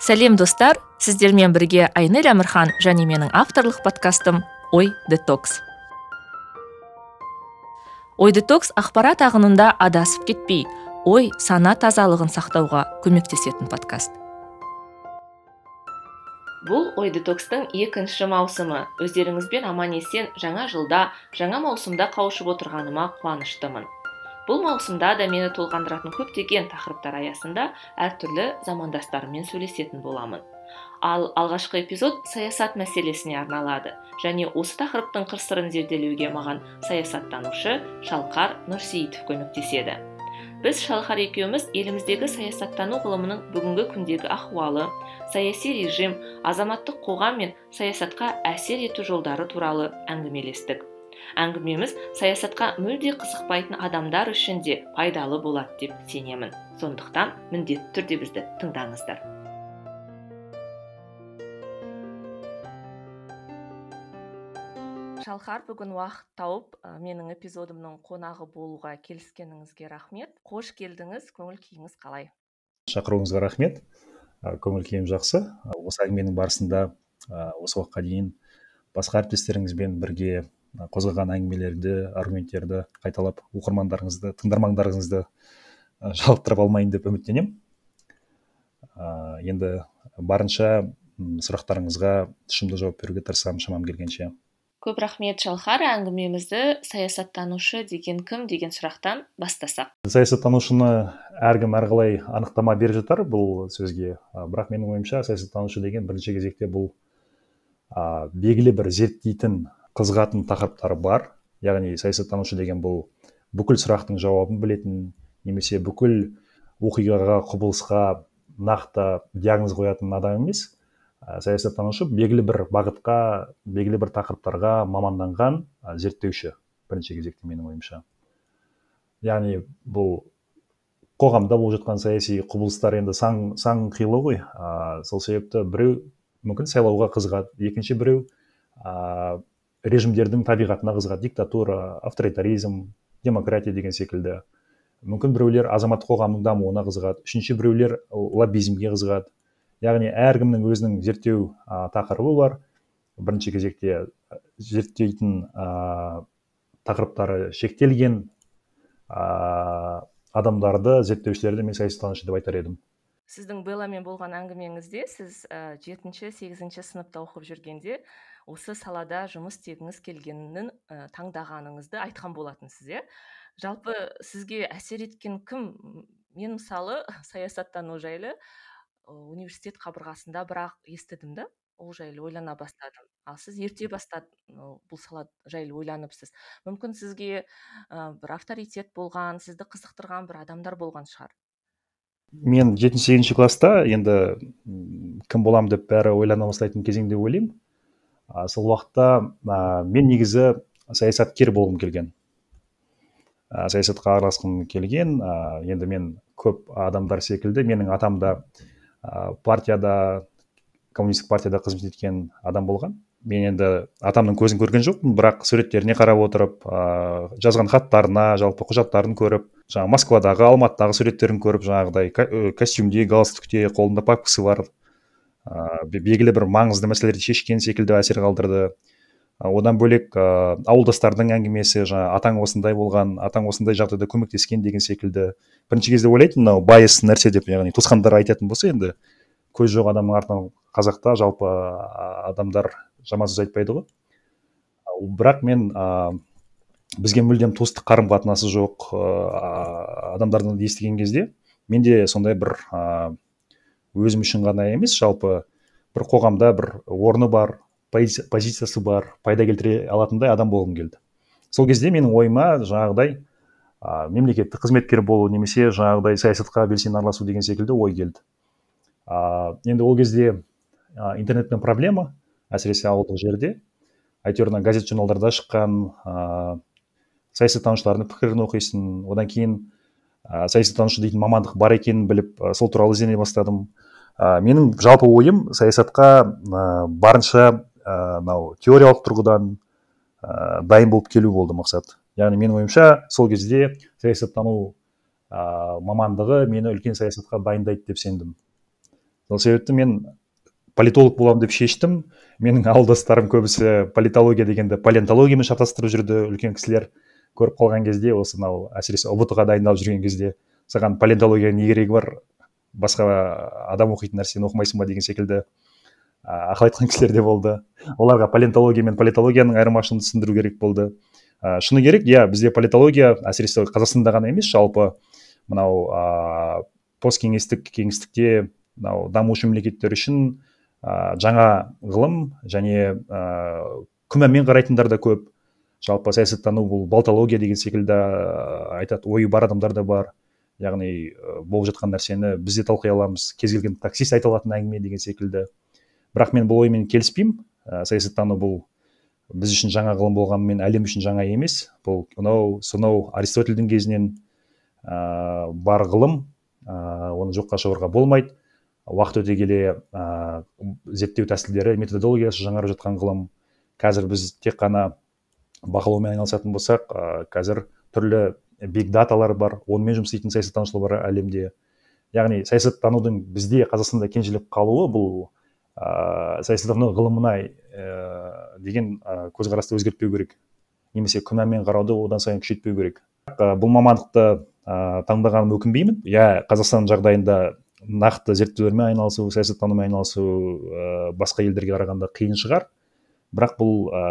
сәлем достар. Сіздермен бірге айнель әмірхан және менің авторлық подкастым ой детокс ой детокс ақпарат ағынында адасып кетпей ой сана тазалығын сақтауға көмектесетін подкаст. Бұл ой детокстың екінші маусымы. Өздеріңізбен аман есен жаңа жылда жаңа маусымда қауышып отырғаныма қуаныштымын. Бұл маусымда да мені толғандыратын көптеген тақырыптар аясында әртүрлі замандастарыммен сөйлесетін боламын. Ал алғашқы эпизод саясат мәселесіне арналады және осы тақырыптың қыр сырын зерделеуге маған саясаттанушы шалқар нұрсейітов көмектеседі. Біз шалқар екеуміз еліміздегі саясаттану ғылымының бүгінгі күндегі ахуалы саяси режим азаматтық қоғам мен саясатқа әсер ету жолдары туралы әңгімелестік. Әңгімеміз саясатқа мүлде қызықпайтын адамдар үшін де пайдалы болады деп сенемін. Сондықтан міндетті түрде бізді тыңдаңыздар. Шалқар бүгін уақыт тауып менің эпизодымның қонағы болуға келіскеніңізге рахмет. Қош келдіңіз көңіл күйіңіз қалай? Шақыруыңызға рахмет. Көңіл күйім жақсы. Осы әңгіменің барысында осы уақытқа дейін басқа әріптестеріңізбен бірге қозғаған әңгімелерді аргументтерді қайталап оқырмандарыңызды тыңдармандарыңызды жалықтырып алмайын деп үміттенемін ә, енді барынша сұрақтарыңызға тұшымды жауап беруге тырысамын шамам келгенше. Көп рахмет шалқар әңгімемізді саясаттанушы деген кім? деген сұрақтан бастасақ. Саясаттанушыны әркім әрқалай анықтама беріп жатар бұл сөзге. Бірақ менің ойымша саясаттанушы деген бірінші кезекте бұл ә, белгілі бір зерттейтін қызығатын тақырыптары бар. Яғни саясаттанушы деген бұл бүкіл сұрақтың жауабын білетін немесе бүкіл оқиғаға құбылысқа нақты диагноз қоятын адам емес. Ә, саясаттанушы белгілі бір бағытқа белгілі бір тақырыптарға маманданған ә, зерттеуші бірінші кезекте менің ойымша. Яғни бұл қоғамда болып жатқан саяси құбылыстар енді сан сан қилы ғой. Ә, сол себепті біреу мүмкін сайлауға қызығады екінші біреу ә, режимдердің табиғатына қызығады диктатура авторитаризм демократия деген секілді. Мүмкін біреулер азаматтық қоғамның дамуына қызығады үшінші біреулер лоббизмге қызығады. Яғни әркімнің өзінің зерттеу ә, тақырыбы бар. Бірінші кезекте зерттейтін ә, тақырыптары шектелген ә, адамдарды зерттеушілерді мен саясаттанушы деп айтар едім. Сіздің белламен болған әңгімеңізде сіз жетінші сегізінші сыныпта оқып жүргенде осы салада жұмыс істегіңіз келгенін ә, таңдағаныңызды айтқан болатынсыз иә? Жалпы сізге әсер еткен кім? Мен мысалы саясаттану жайлы университет қабырғасында бірақ естідім да ол жайлы ойлана бастадым. Ал сіз ерте бастады бұл сала жайлы ойланыпсыз. Мүмкін сізге ә, бір авторитет болған сізді қызықтырған бір адамдар болған шығар. Мен жетінші сегізінші класста енді кім боламын деп бәрі ойлана бастайтын кезең деп ойлаймын. А, сол уақытта ә, мен негізі саясаткер болғым келген. Ә, саясатқа араласқым келген ә, енді мен көп адамдар секілді менің атам да ә, партияда коммунистік партияда қызмет еткен адам болған. Мен енді атамның көзін көрген жоқпын бірақ суреттеріне қарап отырып ә, жазған хаттарына жалпы құжаттарын көріп жаңағы москвадағы алматыдағы суреттерін көріп жаңағыдай костюмде галстукте қолында папкасы бар ә, белгілі бір маңызды мәселелерді шешкен секілді әсер қалдырды. Одан бөлек ә, ауылдастардың әңгімесі жаңа атаң осындай болған атаң осындай жағдайда көмектескен деген секілді. Бірінші кезде ойлайтынмын мынау байыс нәрсе деп яғни туысқандар айтатын болса енді көз жоқ адамның артынан қазақта жалпы адамдар жаман сөз айтпайды ғой. Бірақ мен ә, бізге мүлдем туыстық қарым қатынасы жоқ ә, адамдардан естіген кезде менде сондай бір өзім үшін ғана емес жалпы бір қоғамда бір орны бар позициясы бар пайда келтіре алатындай адам болғым келді. Сол кезде менің ойыма жаңағыдай ә, мемлекеттік қызметкер болу немесе жаңағыдай саясатқа белсене араласу деген секілді ой келді. Ә, енді ол кезде ә, интернетпен проблема әсіресе ауылдық жерде. Әйтеуір мына газет журналдарда шыққан ә, саясаттанушылардың пікірін оқисың. Одан кейін ә, саясаттанушы дейтін мамандық бар екенін біліп ә, сол туралы іздене бастадым. Ә, менің жалпы ойым саясатқа ә, барынша мынау теориялық тұрғыдан ә, дайын болып келу болды мақсат. Яғни менің ойымша сол кезде саясаттану ә, мамандығы мені үлкен саясатқа дайындайды деп сендім. Сол себепті мен политолог боламын деп шештім. Менің ауылдастарым көбісі политология дегенді палеонтологиямен шатастырып жүрді үлкен кісілер. Көріп қалған кезде осы мынау әсіресе ұбт ға дайындалып жүрген кезде саған палеонтологияның не керегі бар басқа адам оқитын нәрсені оқымайсың ба деген секілді ақыл айтқан кісілер де болды. Оларға палеонтология мен политологияның айырмашылығын түсіндіру керек болды. Ә, шыны керек иә бізде политология әсіресе қазақстанда ғана емес жалпы мынау ә, посткеңестік кеңістікте мынау дамушы мемлекеттер үшін ә, жаңа ғылым және ә, күмәнмен қарайтындар да көп. Жалпы саясаттану бұл балтология деген секілді айтады ойы бар адамдар да бар. Яғни болып жатқан нәрсені біз де талқылай аламыз. Кез келген таксист айта алатын әңгіме деген секілді. Бірақ мен бұл оймен келіспеймін. Ә, саясаттану бұл біз үшін жаңа ғылым болғанымен әлем үшін жаңа емес. Бұл мынау сонау аристотельдің кезінен ә, бар ғылым. Ә, оны жоққа шығаруға болмайды. Уақыт өте келе ә, зерттеу тәсілдері методологиясы жаңарып жатқан ғылым. Қазір біз тек қана бақылаумен айналысатын болсақ ә, қазір түрлі биг даталар бар онымен жұмыс істейтін саясаттанушылар бар әлемде. Яғни саясаттанудың бізде қазақстанда кенжелеп қалуы бұл ыыы саясаттану ғылымына ә, деген ә, көзқарасты өзгертпеу керек. Немесе күмәнмен қарауды одан сайын күшейтпеу керек. Ә, бұл мамандықты ә, таңдағаныма өкінбеймін. Иә қазақстан жағдайында нақты зерттеулермен айналысу саясаттанумен айналысу ә, басқа елдерге қарағанда қиын шығар. Бірақ бұл ә,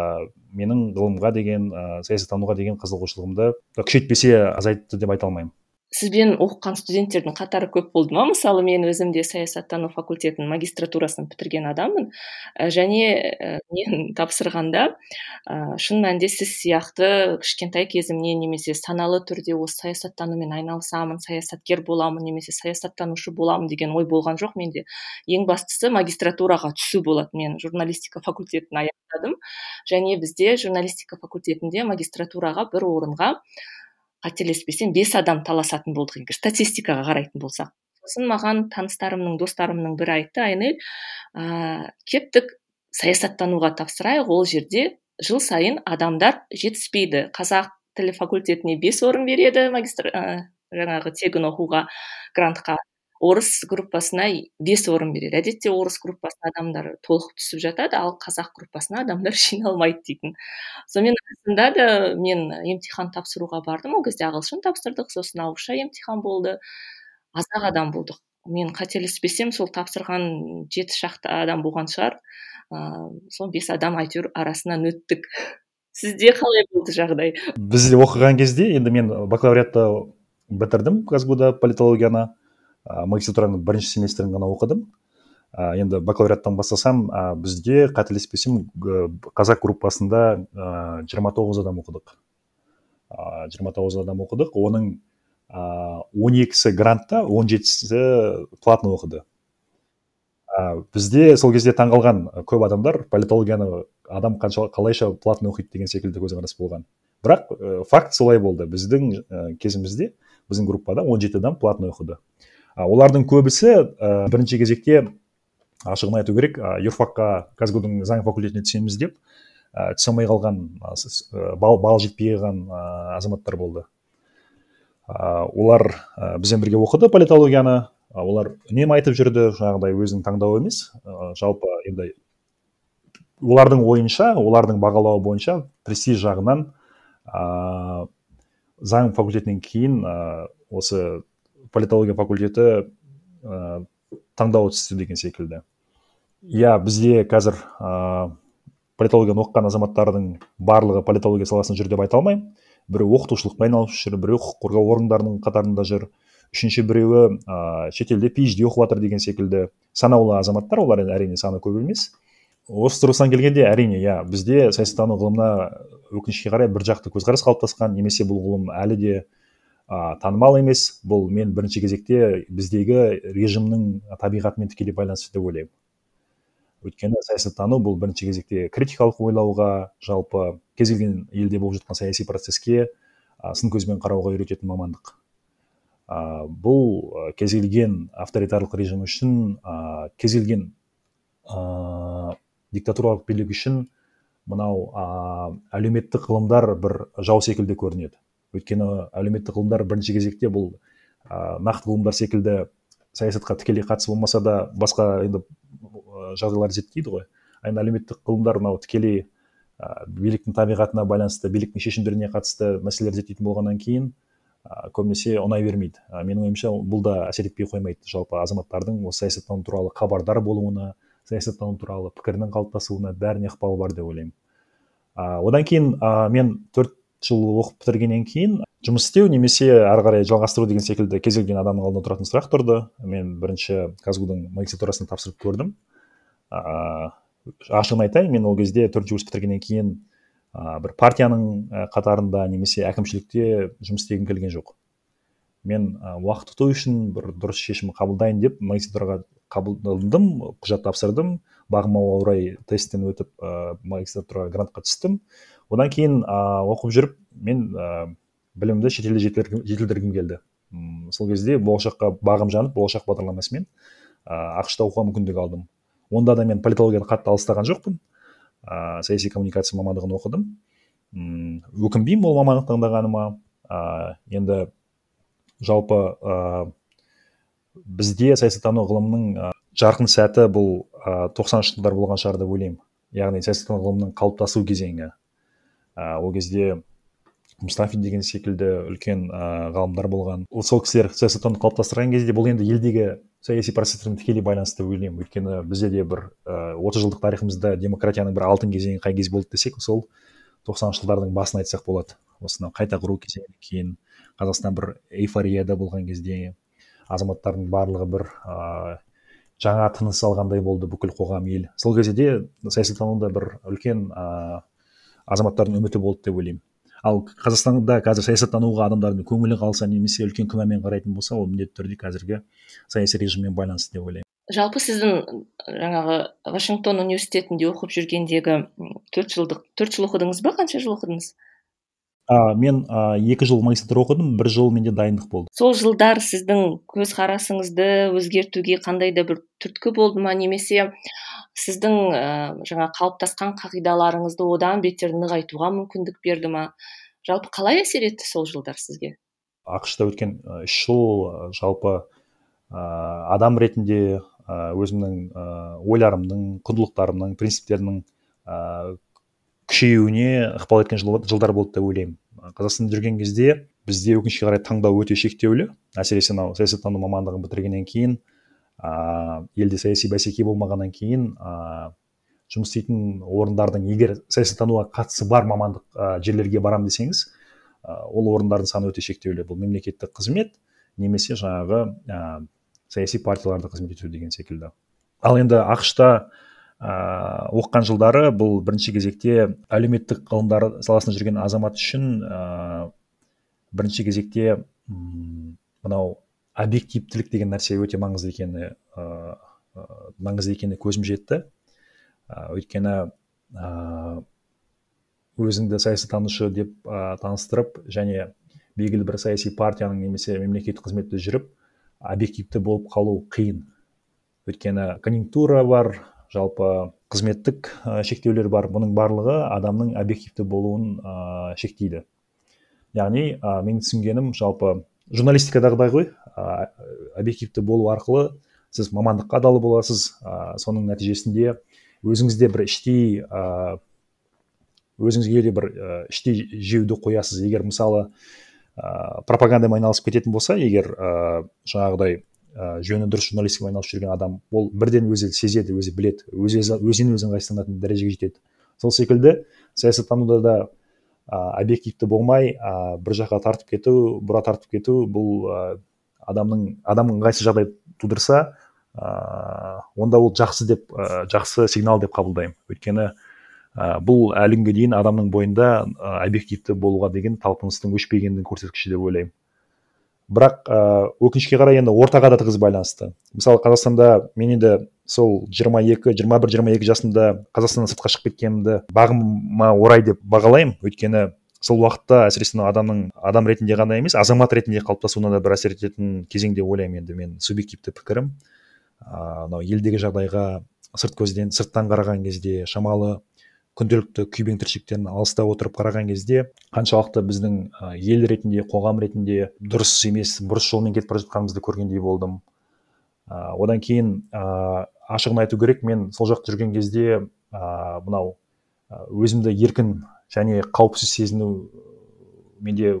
менің ғылымға деген ә, саясаттануға деген қызығушылығымды күшейтпесе азайтты деп айта алмаймын. Сізбен оқыған студенттердің қатары көп болды ма? Мысалы мен өзім де саясаттану факультетінің магистратурасын бітірген адаммын. Ә, және ә, мен тапсырғанда ә, шын мәнінде сіз сияқты кішкентай кезімнен немесе саналы түрде осы саясаттанумен айналысамын саясаткер боламын немесе саясаттанушы боламын деген ой болған жоқ менде. Ең бастысы магистратураға түсу болады. Мен журналистика факультетін аяқтадым. Және бізде журналистика факультетінде магистратураға бір орынға қателеспесем бес адам таласатын болдық егер статистикаға қарайтын болсақ. Сосын маған таныстарымның достарымның бірі айтты айнель ә, кеттік саясаттануға тапсырайық ол жерде жыл сайын адамдар жетіспейді. Қазақ тілі факультетіне бес орын береді магистр ә, жаңағы тегін оқуға грантқа орыс группасына бес орын береді. Әдетте орыс группасына адамдар толық түсіп жатады ал қазақ группасына адамдар жиналмайды дейтін. Сонымен расында да мен емтихан тапсыруға бардым. Ол кезде ағылшын тапсырдық сосын ауызша емтихан болды. Аз адам болдық. Мен қателеспесем сол тапсырған жеті шақты адам болған шығар. Ыыы сол бес адам әйтеуір арасынан өттік. Сізде қалай болды жағдай? Бізде оқыған кезде енді мен бакалавриатты бітірдім казгуда политологияны. Ә, магистратураның бірінші семестрін ғана оқыдым. Ә, енді бакалавриаттан бастасам ә, бізде қателеспесем қазақ группасында жиырма тоғыз адам оқыдық. Жиырма тоғыз адам оқыдық. Оның он екісі грантта он жетісі платно оқыды. Ә, бізде сол кезде таңғалған көп адамдар политологияны адам қанша қалайша платно оқиды деген секілді көзқарас болған. Бірақ ә, факт солай болды. Біздің ә, кезімізде біздің группада 17 адам платно оқыды. Олардың көбісі ә, бірінші кезекте ашығын айту керек. Ә, юрфакқа казгудың заң факультетіне түсеміз деп ә, түсе алмай қалған ә, бал, бал жетпей қалған ә, азаматтар болды. Ә, олар ә, бізбен бірге оқыды политологияны. Ә, олар үнемі айтып жүрді. Жаңағыдай өзінің таңдауы емес. Ә, жалпы енді олардың ойынша олардың бағалауы бойынша престиж жағынан ә, заң факультетінен кейін ә, осы политология факультеті ә, таңдау түсті деген секілді. Иә бізде қазір ә, политологияны оқыған азаматтардың барлығы политология саласында жүр деп айта алмаймын. Біреу оқытушылықпен айналысып жүр біреу құқық қорғау орындарының қатарында жүр. Үшінші біреуі ә, шетелде phd оқып жатыр деген секілді. Санаулы азаматтар олар әрине саны көп емес. Осы тұрғысынан келгенде әрине иә бізде саясаттану ғылымына өкінішке қарай бір жақты көзқарас қалыптасқан немесе бұл ғылым әлі де ә, танымал емес бұл мен бірінші кезекте біздегі режимнің табиғатымен тікелей байланысты деп ойлаймын. Өйткені саясаттану бұл бірінші кезекте критикалық ойлауға жалпы кез келген елде болып жатқан саяси процеске ә, сын көзбен қарауға үйрететін мамандық. Ә, бұл кез келген авторитарлық режим үшін ә, кез келген ә, диктатуралық билік үшін мынау ә, әлеуметтік ғылымдар бір жау секілді көрінеді. Өйткені әлеуметтік ғылымдар бірінші кезекте бұл ә, нақты ғылымдар секілді саясатқа тікелей қатысы болмаса да басқа енді жағдайларды зерттейді ғой. Ал әлеуметтік ғылымдар мынау тікелей ә, биліктің табиғатына байланысты биліктің шешімдеріне қатысты мәселелер зерттейтін болғаннан кейін ә, көбінесе ұнай бермейді. Ә, менің ойымша бұл да әсер етпей қоймайды. Жалпы азаматтардың осы саясаттану туралы хабардар болуына саясаттану туралы пікірінің қалыптасуына бәріне ықпалы бар деп ойлаймын. Ә, одан кейін ә, мен төрт жыл оқып бітіргеннен кейін жұмыс істеу немесе ары қарай жалғастыру деген секілді кез келген адамның алдында тұратын сұрақ тұрды. Мен бірінші казгудың магистратурасын тапсырып көрдім. Ыыы ашығын айтайын мен ол кезде төртінші курс бітіргеннен кейін ә, бір партияның қатарында немесе әкімшілікте жұмыс істегім келген жоқ. Мен ә, уақыт ұту үшін бір дұрыс шешім қабылдайын деп магистратураға қабылдандым құжат тапсырдым. Бағыма орай тесттен өтіп ә, магистратураға грантқа түстім. Одан кейін ә, оқып жүріп мен білімді шетелде жетілдіргім келді. М сол кезде болашаққа бағым жанып болашақ бағдарламасымен ыыы ақш та оқуға мүмкіндік алдым. Онда да мен политологияны қатты алыстаған жоқпын. Ыыы саяси коммуникация мамандығын оқыдым. М өкінбеймін ол мамандық таңдағаныма. Ыыы енді жалпы ыыы бізде саясаттану ғылымының жарқын сәті бұл ыыы тоқсаныншы жылдар болған шығар деп ойлаймын. Яғни саясаттану ғылымының қалыптасу кезеңі. ыыы ол кезде мұстафин деген секілді үлкен ә, ғалымдар болған. Сол кісілер саясаттануды қалыптастырған кезде бұл енді елдегі саяси процестермен тікелей байланысты деп ойлаймын. Өйткені бізде де бір отыз жылдық тарихымызда демократияның бір алтын кезеңі қай кез болды десек сол тоқсаныншы жылдардың басын айтсақ болады. Осынау қайта құру кезеңінен кейін қазақстан бір эйфорияда болған кезде азаматтардың барлығы бір ә, жаңа тыныс алғандай болды бүкіл қоғам ел. Сол кезде де саясаттануда бір үлкен ә, азаматтардың үміті болды деп ойлаймын. Ал қазақстанда қазір саясаттануға адамдардың көңілі қалса немесе үлкен күмәнмен қарайтын болса ол міндетті түрде қазіргі саяси режиммен байланысты деп ойлаймын. Жалпы сіздің жаңағы вашингтон университетінде оқып жүргендегі төрт жылдық төрт жыл оқыдыңыз ба? Қанша жыл оқыдыңыз? А, мен а, екі жыл магистратура оқыдым бір жыл менде дайындық болды. Сол жылдар сіздің көзқарасыңызды өзгертуге қандай да бір түрткі болды ма? Немесе сіздің ә, жаңа қалыптасқан қағидаларыңызды одан бетер нығайтуға мүмкіндік берді ма? Жалпы қалай әсер етті сол жылдар сізге? Ақш та өткен үш жыл жалпы ә, адам ретінде өзімнің ә, ойларымның құндылықтарымның принциптерімнің ә, күшеюіне ықпал еткен жыл, жылдар болды деп ойлаймын. Қазақстанда жүрген кезде бізде өкінішке қарай таңдау өте шектеулі. Әсіресе мынау саясаттану мамандығын бітіргеннен кейін ә, елде саяси бәсеке болмағаннан кейін ә, жұмыс істейтін орындардың егер саясаттануға қатысы бар мамандық ә, жерлерге барам десеңіз ә, ол орындардың саны өте шектеулі. Бұл мемлекеттік қызмет немесе жаңағы ә, саяси партияларда қызмет ету деген секілді. Ал енді ақшта ә, оқыған жылдары бұл бірінші кезекте әлеуметтік ғылымдар саласында жүрген азамат үшін ә, бірінші кезекте мынау объективтілік деген нәрсе өте маңызды екені ә, маңызды екеніне көзім жетті. Ә, өйткені ә, өзіңді саясаттанушы деп ә, таныстырып және белгілі бір саяси партияның немесе мемлекеттік қызметте жүріп объективті болып қалу қиын. Өйткені конъюнктура бар жалпы қызметтік ә, шектеулер бар. Бұның барлығы адамның объективті болуын ә, шектейді. Яғни ә, менің түсінгенім жалпы журналистикадағыдай ғой объективті болу арқылы сіз мамандыққа адал боласыз. Ә, соның нәтижесінде өзіңізде бір іштей ә, өзіңізге де бір ә, іштей жеуді қоясыз. Егер мысалы ә, пропагандамен айналысып кететін болса егер ә, жаңағыдай ә, жөні дұрыс журналистикамен айналысып жүрген адам ол бірден өзі сезеді өзі біледі өзі өзінен өзі ыңғайсызданатын дәрежеге жетеді. Сол секілді саясаттануда да ә, объективті болмай ә, бір жаққа тартып кету бұра тартып кету бұл ә, адамның адам ыңғайсыз жағдай тудырса ә, онда ол жақсы деп ә, жақсы сигнал деп қабылдаймын. Өйткені ә, бұл әлі күнге дейін адамның бойында ә, объективті болуға деген талпыныстың өшпегендігін көрсеткіші деп ойлаймын. Бірақ ә, өкінішке қарай енді ортаға да тығыз байланысты. Мысалы қазақстанда мен енді сол 22, 21-22 жасымда қазақстаннан сыртқа шығып кеткенімді бағыма орай деп бағалаймын. Өйткені сол уақытта әсіресе адамның адам ретінде ғана емес азамат ретінде қалыптасуына да бір әсер ететін кезең деп ойлаймын енді мен субъективті пікірім. Мынау елдегі жағдайға сырт көзден сырттан қараған кезде шамалы күнделікті күйбең тіршіліктен алыста отырып қараған кезде қаншалықты біздің ел ретінде қоғам ретінде дұрыс емес бұрыс жолмен кетіп бара жатқанымызды көргендей болдым. Одан кейін ә, ашығын айту керек мен сол жақта жүрген кезде ә, мынау өзімді еркін және қауіпсіз сезіну менде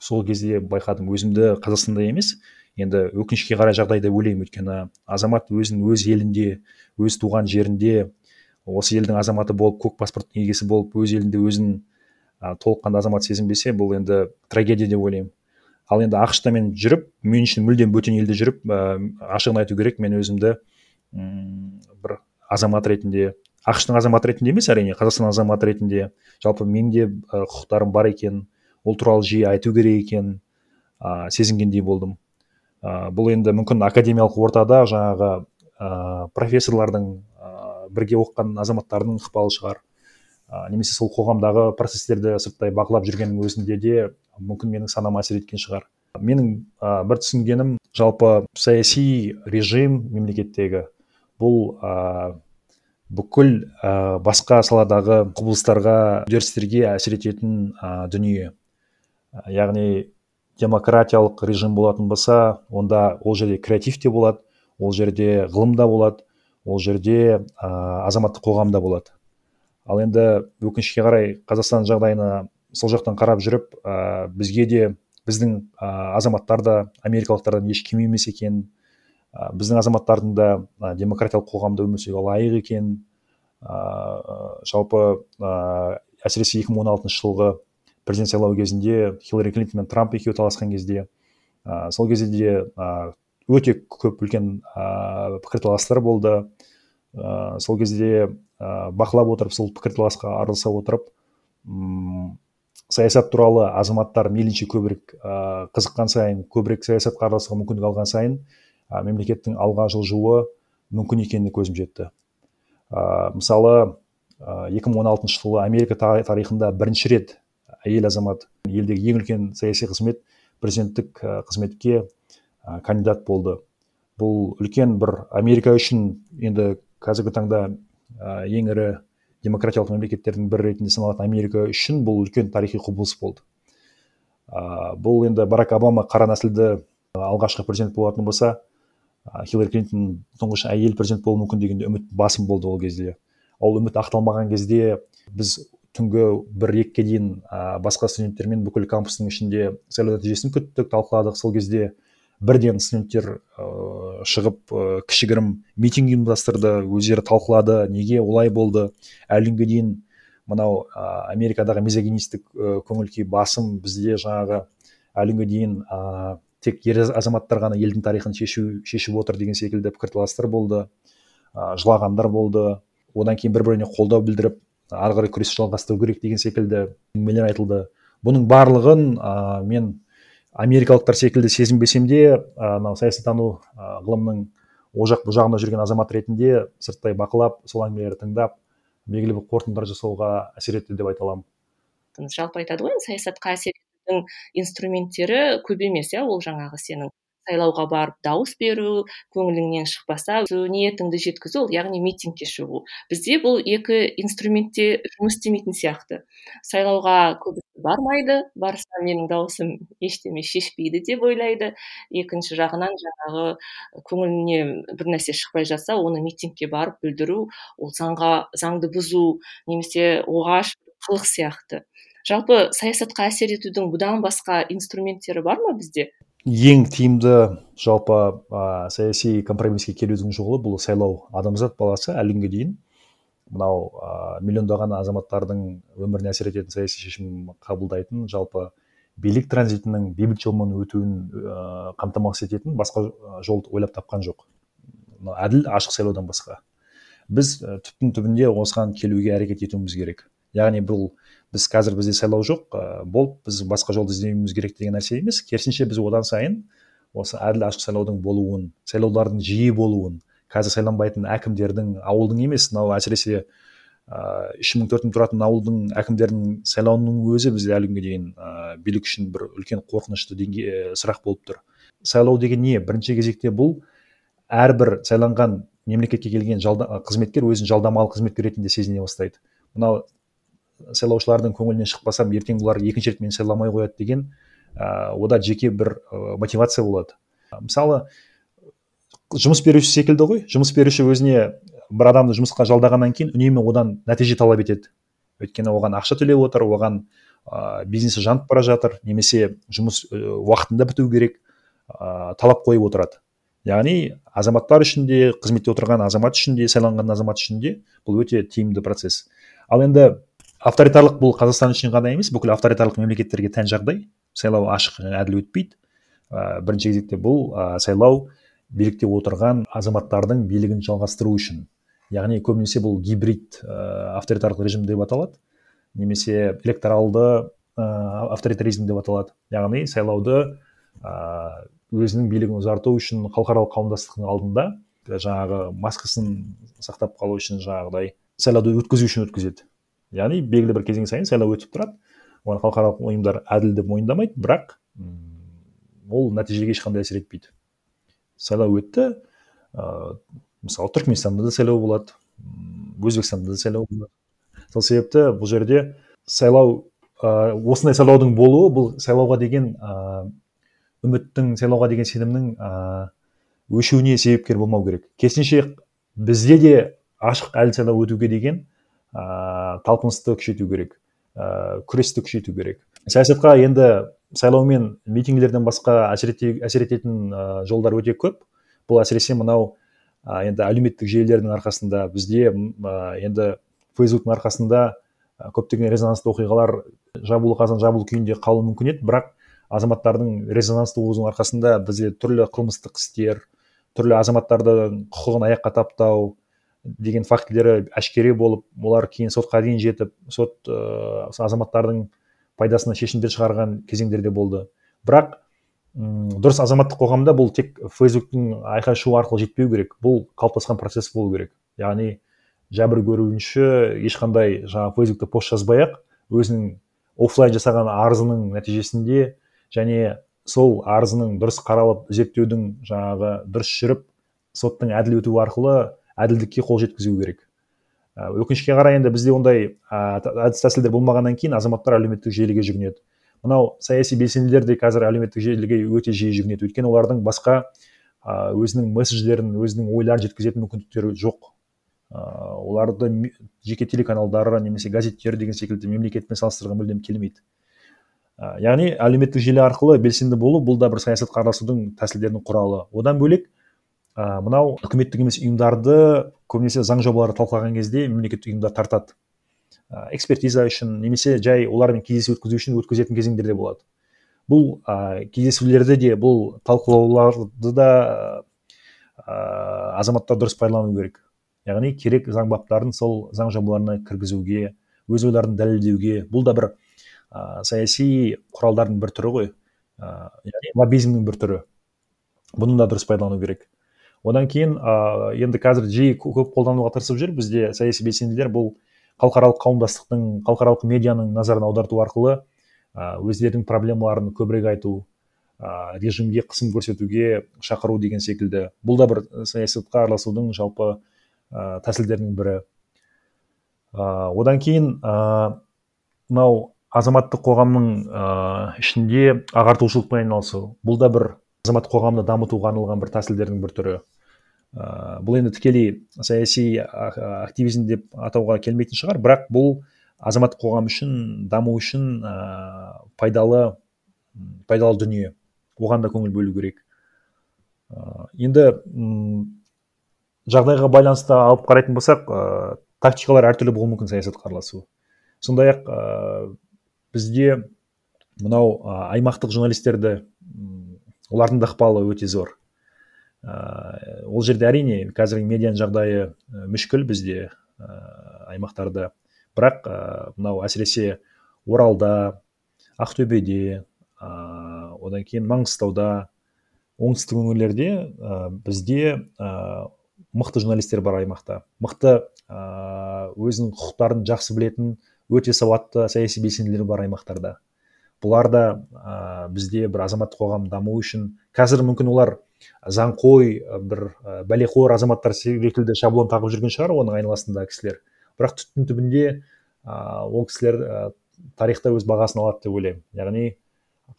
сол кезде байқадым өзімді қазақстанда емес енді өкінішке қарай жағдай деп ойлаймын өйткені. Азамат өзін өз елінде өз туған жерінде осы елдің азаматы болып көк паспорттың иегесі болып өз елінде өзін ә, толыққанды азамат сезінбесе бұл енді трагедия деп ойлаймын. Ал енді ақш мен жүріп мен үшін мүлдем бөтен елде жүріп ә, ашығын айту керек мен өзімді м бір азамат ретінде ақш тың азаматы ретінде емес әрине қазақстан азаматы ретінде. Жалпы менде құқықтарым бар екен ол туралы жиі айту керек екен ә, сезінгендей болдым. Ә, бұл енді мүмкін академиялық ортада жаңағы ә, профессорлардың ә, бірге оқыған азаматтардың ықпалы шығар. Ә, немесе сол қоғамдағы процестерді сырттай бақылап жүргеннің өзінде де мүмкін менің санама әсер еткен шығар. Менің ә, бір түсінгенім жалпы саяси режим мемлекеттегі. Бұл ә, бүкіл ә, басқа саладағы құбылыстарға үдерістерге әсер ететін ә, дүние. Яғни демократиялық режим болатын болса онда ол жерде креатив те болады ол жерде ғылым да болады ол жерде ә, азаматтық қоғам да болады. Ал енді өкінішке қарай қазақстан жағдайына сол жақтан қарап жүріп ә, бізге де біздің ә, азаматтар да америкалықтардан еш кем емес екен. ә, біздің азаматтардың да ә, демократиялық қоғамда өмір сүруге лайық екен. Ә, жалпы ә, әсіресе 2016 жылғы президент сайлауы кезінде хиллари клинтон мен трамп екеуі таласқан кезде ә, сол кезде де ә, өте көп үлкен ә, пікірталастар болды. Ә, сол кезде ә, бақылап отырып сол пікірталасқа араласа отырып м саясат туралы азаматтар мейлінше көбірек ә, қызыққан сайын көбірек саясатқа араласуға мүмкіндік алған сайын ә, мемлекеттің алға жылжуы мүмкін екеніне көзім жетті. Ә, мысалы он алтыншы жылы америка тарихында бірінші рет әйел азамат елдегі ең үлкен саяси қызмет президенттік қызметке кандидат болды. Бұл үлкен бір америка үшін енді қазіргі таңда ең ірі демократиялық мемлекеттердің бірі ретінде саналатын америка үшін бұл үлкен тарихи құбылыс болды. Бұл енді барак обама қара нәсілді алғашқы президент болатын болса хиллари клинтон тұңғыш әйел президент болуы мүмкін деген үміт басым болды ол кезде. Ол үміт ақталмаған кезде біз түнгі бір екіге дейін ә, басқа студенттермен бүкіл кампустың ішінде сайлау нәтижесін күттік талқыладық. Сол кезде бірден студенттер ә, шығып ә, кішігірім митинг ұйымдастырды өздері талқылады неге олай болды. Әлі күнге дейін мынау ә, америкадағы мизогинистік ә, көңіл күй басым бізде жаңағы әлі күнге дейін тек ер азаматтар ғана елдің тарихын шешу шешіп отыр деген секілді пікірталастар болды ә, жылағандар болды. Одан кейін бір біріне қолдау білдіріп ары қарай күресті жалғастыру керек деген секілді әңгімелер айтылды. Бұның барлығын ә, мен америкалықтар секілді сезінбесем де мынау саясаттану ә, ғылымның о жақ бұл жағында жүрген азамат ретінде сырттай бақылап сол әңгімелерді тыңдап белгілі бір қорытындылар жасауға әсер етті деп айта аламын. Жалпы айтады ғой саясатқа әсер етудің инструменттері көп емес иә? Ол жаңағы сенің сайлауға барып дауыс беру көңіліңнен шықпаса ниетіңді жеткізу яғни митингке шығу. Бізде бұл екі инструментте жұмыс істемейтін сияқты. Сайлауға көбісі бармайды барса менің дауысым ештеме шешпейді деп ойлайды. Екінші жағынан жаңағы көңіліне бір нәрсе шықпай жатса оны митингке барып білдіру ол заңға заңды бұзу немесе оғаш қылық сияқты. Жалпы саясатқа әсер етудің бұдан басқа инструменттері бар ма бізде? Ең тиімді жалпы ә, саяси компромисске келудің жолы бұл сайлау адамзат баласы әлі күнге дейін. Мынау ә, миллиондаған азаматтардың өміріне әсер ететін саяси шешім қабылдайтын жалпы билік транзитінің бейбіт жолмен өтуін ә, қамтамасыз ететін басқа жол ойлап тапқан жоқ. Әділ ашық сайлаудан басқа. Біз түптің түбінде осыған келуге әрекет етуіміз керек. Яғни бұл біз қазір бізде сайлау жоқ ә, болып біз басқа жолды іздеуіміз керек деген нәрсе емес. Керісінше біз одан сайын осы әділ ашық сайлаудың болуын сайлаулардың жиі болуын қазір сайланбайтын әкімдердің ауылдың емес мынау әсіресе ыыы үш мың төрт мың тұратын ауылдың әкімдерінің сайлауының өзі бізде әлі күнге дейін ә, билік үшін бір үлкен қорқынышты деңгей сұрақ болып тұр. Сайлау деген не? Бірінші кезекте бұл әрбір сайланған мемлекетке келген жалда, қызметкер өзін жалдамалы қызметкер ретінде сезіне бастайды. Мынау сайлаушылардың көңілінен шықпасам ертең бұлар екінші рет мені сайламай қояды деген ә, ода жеке бір ә, мотивация болады. Мысалы жұмыс беруші секілді ғой. Жұмыс беруші өзіне бір адамды жұмысқа жалдағаннан кейін үнемі одан нәтиже талап етеді. Өйткені оған ақша төлеп отыр оған ә, бизнесі жанып бара жатыр немесе жұмыс уақытында біту керек ә, талап қойып отырады. Яғни азаматтар үшін де қызметте отырған азамат үшін де сайланған азамат үшін де бұл өте тиімді процесс. Ал енді авторитарлық бұл қазақстан үшін ғана емес бүкіл авторитарлық мемлекеттерге тән жағдай. Сайлау ашық және әділ өтпейді. Ә, бірінші кезекте бұл ә, сайлау билікте отырған азаматтардың билігін жалғастыру үшін. Яғни көбінесе бұл гибрид ә, авторитарлық режим деп аталады немесе электоралды ә, авторитаризм деп аталады. Яғни сайлауды ә, өзінің билігін ұзарту үшін халықаралық қауымдастықтың алдында жаңағы маскасын сақтап қалу үшін жаңағыдай сайлауды өткізу үшін өткізеді. Яғни белгілі бір кезең сайын сайлау өтіп тұрады. Оны халықаралық ұйымдар әділ деп мойындамайды бірақ ол нәтижеге ешқандай әсер етпейді. Сайлау өтті ыыы мысалы түркменстанда да сайлау болады өзбекстанда да сайлау болады. Сол себепті бұл жерде сайлау ә, осындай сайлаудың болуы бұл сайлауға деген ә, үміттің сайлауға деген сенімнің ә, өшуіне себепкер болмау керек. Керісінше бізде де ашық әділ сайлау өтуге деген ә, талпынысты күшейту керек. Ә, күресті күшейту керек. Саясатқа енді сайлау мен митингілерден басқа әсер, ететін ә, жолдар өте көп. Бұл әсіресе мынау ә, енді әлеуметтік желілердің арқасында бізде ә, енді фейсбуктың арқасында көптеген резонансты оқиғалар жабулы қазан жабулы күйінде қалуы мүмкін еді. Бірақ азаматтардың резонансты болуының арқасында бізде түрлі қылмыстық істер түрлі азаматтардың құқығын аяққа таптау деген фактілері әшкере болып олар кейін сотқа дейін жетіп сот ә, азаматтардың пайдасына шешімдер шығарған кезеңдер де болды. Бірақ дұрыс азаматтық қоғамда бұл тек фейсбуктың айқай шу арқылы жетпеу керек бұл қалыптасқан процесс болу керек. Яғни жәбір көруші ешқандай жаңағы фейсбукта пост жазбай ақ өзінің офлайн жасаған арызының нәтижесінде және сол арызының дұрыс қаралып зерттеудің жаңағы дұрыс жүріп соттың әділ өтуі арқылы әділдікке қол жеткізу керек. Өкінішке қарай енді бізде ондай әдіс тәсілдер болмағаннан кейін азаматтар әлеуметтік желіге жүгінеді. Мынау саяси белсенділер де қазір әлеуметтік желіге өте жиі жүгінеді. Өйткені олардың басқа ә, өзінің месседждерін өзінің ойларын жеткізетін мүмкіндіктері жоқ. Ә, оларды жеке телеканалдары немесе газеттер деген секілді мемлекетпен салыстыруға мүлдем келмейді. Ә, яғни әлеуметтік желі арқылы белсенді болу бұл да бір саясатқа араласудың тәсілдерінің құралы. Одан бөлек ә, мынау үкіметтік емес ұйымдарды көбінесе заң жобаларды талқылаған кезде мемлекеттік ұйымдар тартады. Ә, экспертиза үшін немесе жай олармен кездесу өткізу үшін өткізетін кезеңдер де болады. Бұл ә, кездесулерді де бұл талқылауларды да ә, азаматтар дұрыс пайдалану керек. Яғни керек заң баптарын сол заң жобаларына кіргізуге өз ойларын дәлелдеуге. Бұл да бір ә, саяси құралдардың бір түрі ғой. Ә, лоббизмнің бір түрі. Бұны да дұрыс пайдалану керек. Одан кейін ә, енді қазір жиі көп қолдануға тырысып жүр. Бізде саяси белсенділер бұл халықаралық қауымдастықтың халықаралық медианың назарын аударту арқылы өздерінің проблемаларын көбірек айту ә, режимге қысым көрсетуге шақыру деген секілді. Бұл да бір саясатқа араласудың жалпы ә, тәсілдерінің бірі. Ә, одан кейін мынау азаматтық қоғамның ә, ішінде ағартушылықпен айналысу. Бұл да бір азаматтық қоғамды дамытуға арналған бір тәсілдердің бір түрі. Ә, бұл енді тікелей саяси активизм деп атауға келмейтін шығар. Бірақ бұл азаматтық қоғам үшін даму үшін ә, пайдалы пайдалы дүние. Оған да көңіл бөлу керек. Ә, енді м жағдайға байланысты алып қарайтын болсақ ә, тактикалар әртүрлі болуы мүмкін саясатқа араласу. Сондай ақ ә, бізде мынау ә, аймақтық журналистерді олардың да ықпалы өте зор. Ә, ол жерде әрине қазіргі медианың жағдайы ә, мүшкіл бізде ә, аймақтарда. Бірақ ә, мынау әсіресе оралда ақтөбеде ә, одан кейін маңғыстауда оңтүстік өңірлерде ә, бізде ә, мықты журналистер бар аймақта. Мықты ә, өзінің құқықтарын жақсы білетін өте сауатты саяси белсенділер бар аймақтарда. Бұлар да ә, бізде бір азаматтық қоғам даму үшін қазір мүмкін олар заңқой бір бәлеқор азаматтар секілді шаблон тағып жүрген шығар оның айналасындағы кісілер. Бірақ түптің түбінде ә, ол кісілер ә, тарихта өз бағасын алады деп ойлаймын. Яғни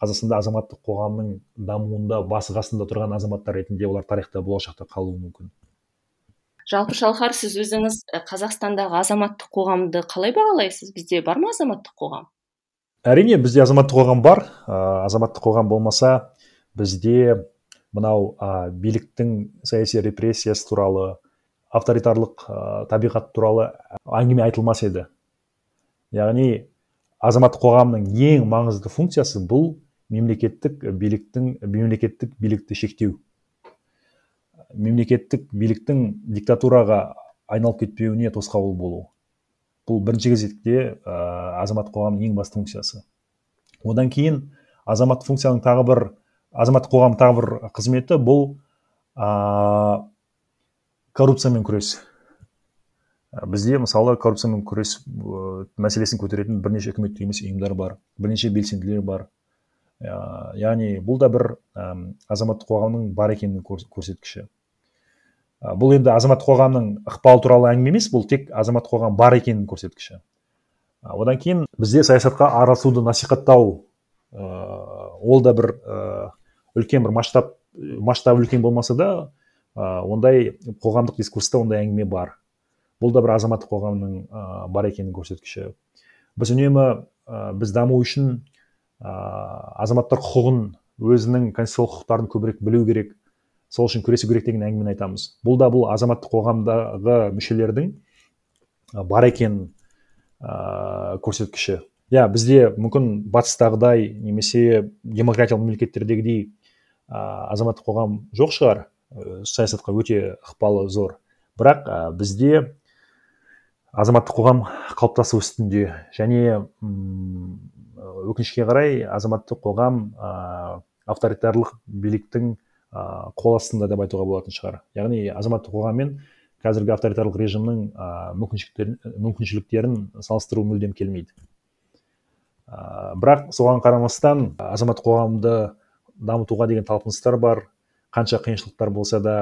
қазақстанда азаматтық қоғамның дамуында басы қасында тұрған азаматтар ретінде олар тарихта болашақта қалуы мүмкін. Жалпы шалқар сіз өзіңіз қазақстандағы азаматтық қоғамды қалай бағалайсыз? Бізде бар ма азаматтық қоғам? Әрине бізде азаматтық қоғам бар. Ә, азаматтық қоғам болмаса бізде мынау ә, биліктің саяси репрессиясы туралы авторитарлық ә, табиғат туралы әңгіме айтылмас еді. Яғни азаматтық қоғамның ең маңызды функциясы бұл мемлекеттік биліктің мемлекеттік билікті шектеу. Мемлекеттік биліктің диктатураға айналып кетпеуіне тосқауыл болу. Бұл бірінші кезекте ә, азаматтық қоғамның ең басты функциясы. Одан кейін азаматтық функцияның тағы бір азаматтық қоғам тағы бір қызметі бұл ә, коррупциямен күрес. Бізде мысалы коррупциямен күрес мәселесін көтеретін бірнеше үкіметтік емес ұйымдар бар бірнеше белсенділер бар. Ә, яғни бұл да бір ә, азаматтық қоғамның бар екенінің көрсеткіші. Бұл енді азаматтық қоғамның ықпалы туралы әңгіме емес бұл тек азаматтық қоғам бар екенінің көрсеткіші. Одан кейін бізде саясатқа араласуды насихаттау ә, ол да бір үлкен бір масштаб масштабы үлкен болмаса да ондай қоғамдық дискурста ондай әңгіме бар. Бұл да бір азаматтық қоғамның бар екенінің көрсеткіші. Біз үнемі ә, біз даму үшін ә, азаматтар құқығын өзінің конституциялық құқықтарын көбірек білу керек. Сол үшін күресу керек деген әңгімені айтамыз. Бұл да бұл азаматтық қоғамдағы мүшелердің бар екенін ә, көрсеткіші. Иә бізде мүмкін батыстағыдай немесе демократиялық мемлекеттердегідей ә, азаматтық қоғам жоқ шығар. Ә, саясатқа өте ықпалы зор. Бірақ ә, бізде азаматтық қоғам қалыптасу үстінде және өкінішке қарай азаматтық қоғам ә, авторитарлық биліктің ыыы қол астында деп айтуға болатын шығар. Яғни азаматтық қоғам мен қазіргі авторитарлық режимнің ыыы мүмкіншіліктерін салыстыру мүлдем келмейді. Ә, бірақ соған қарамастан азаматтық қоғамды дамытуға деген талпыныстар бар. Қанша қиыншылықтар болса да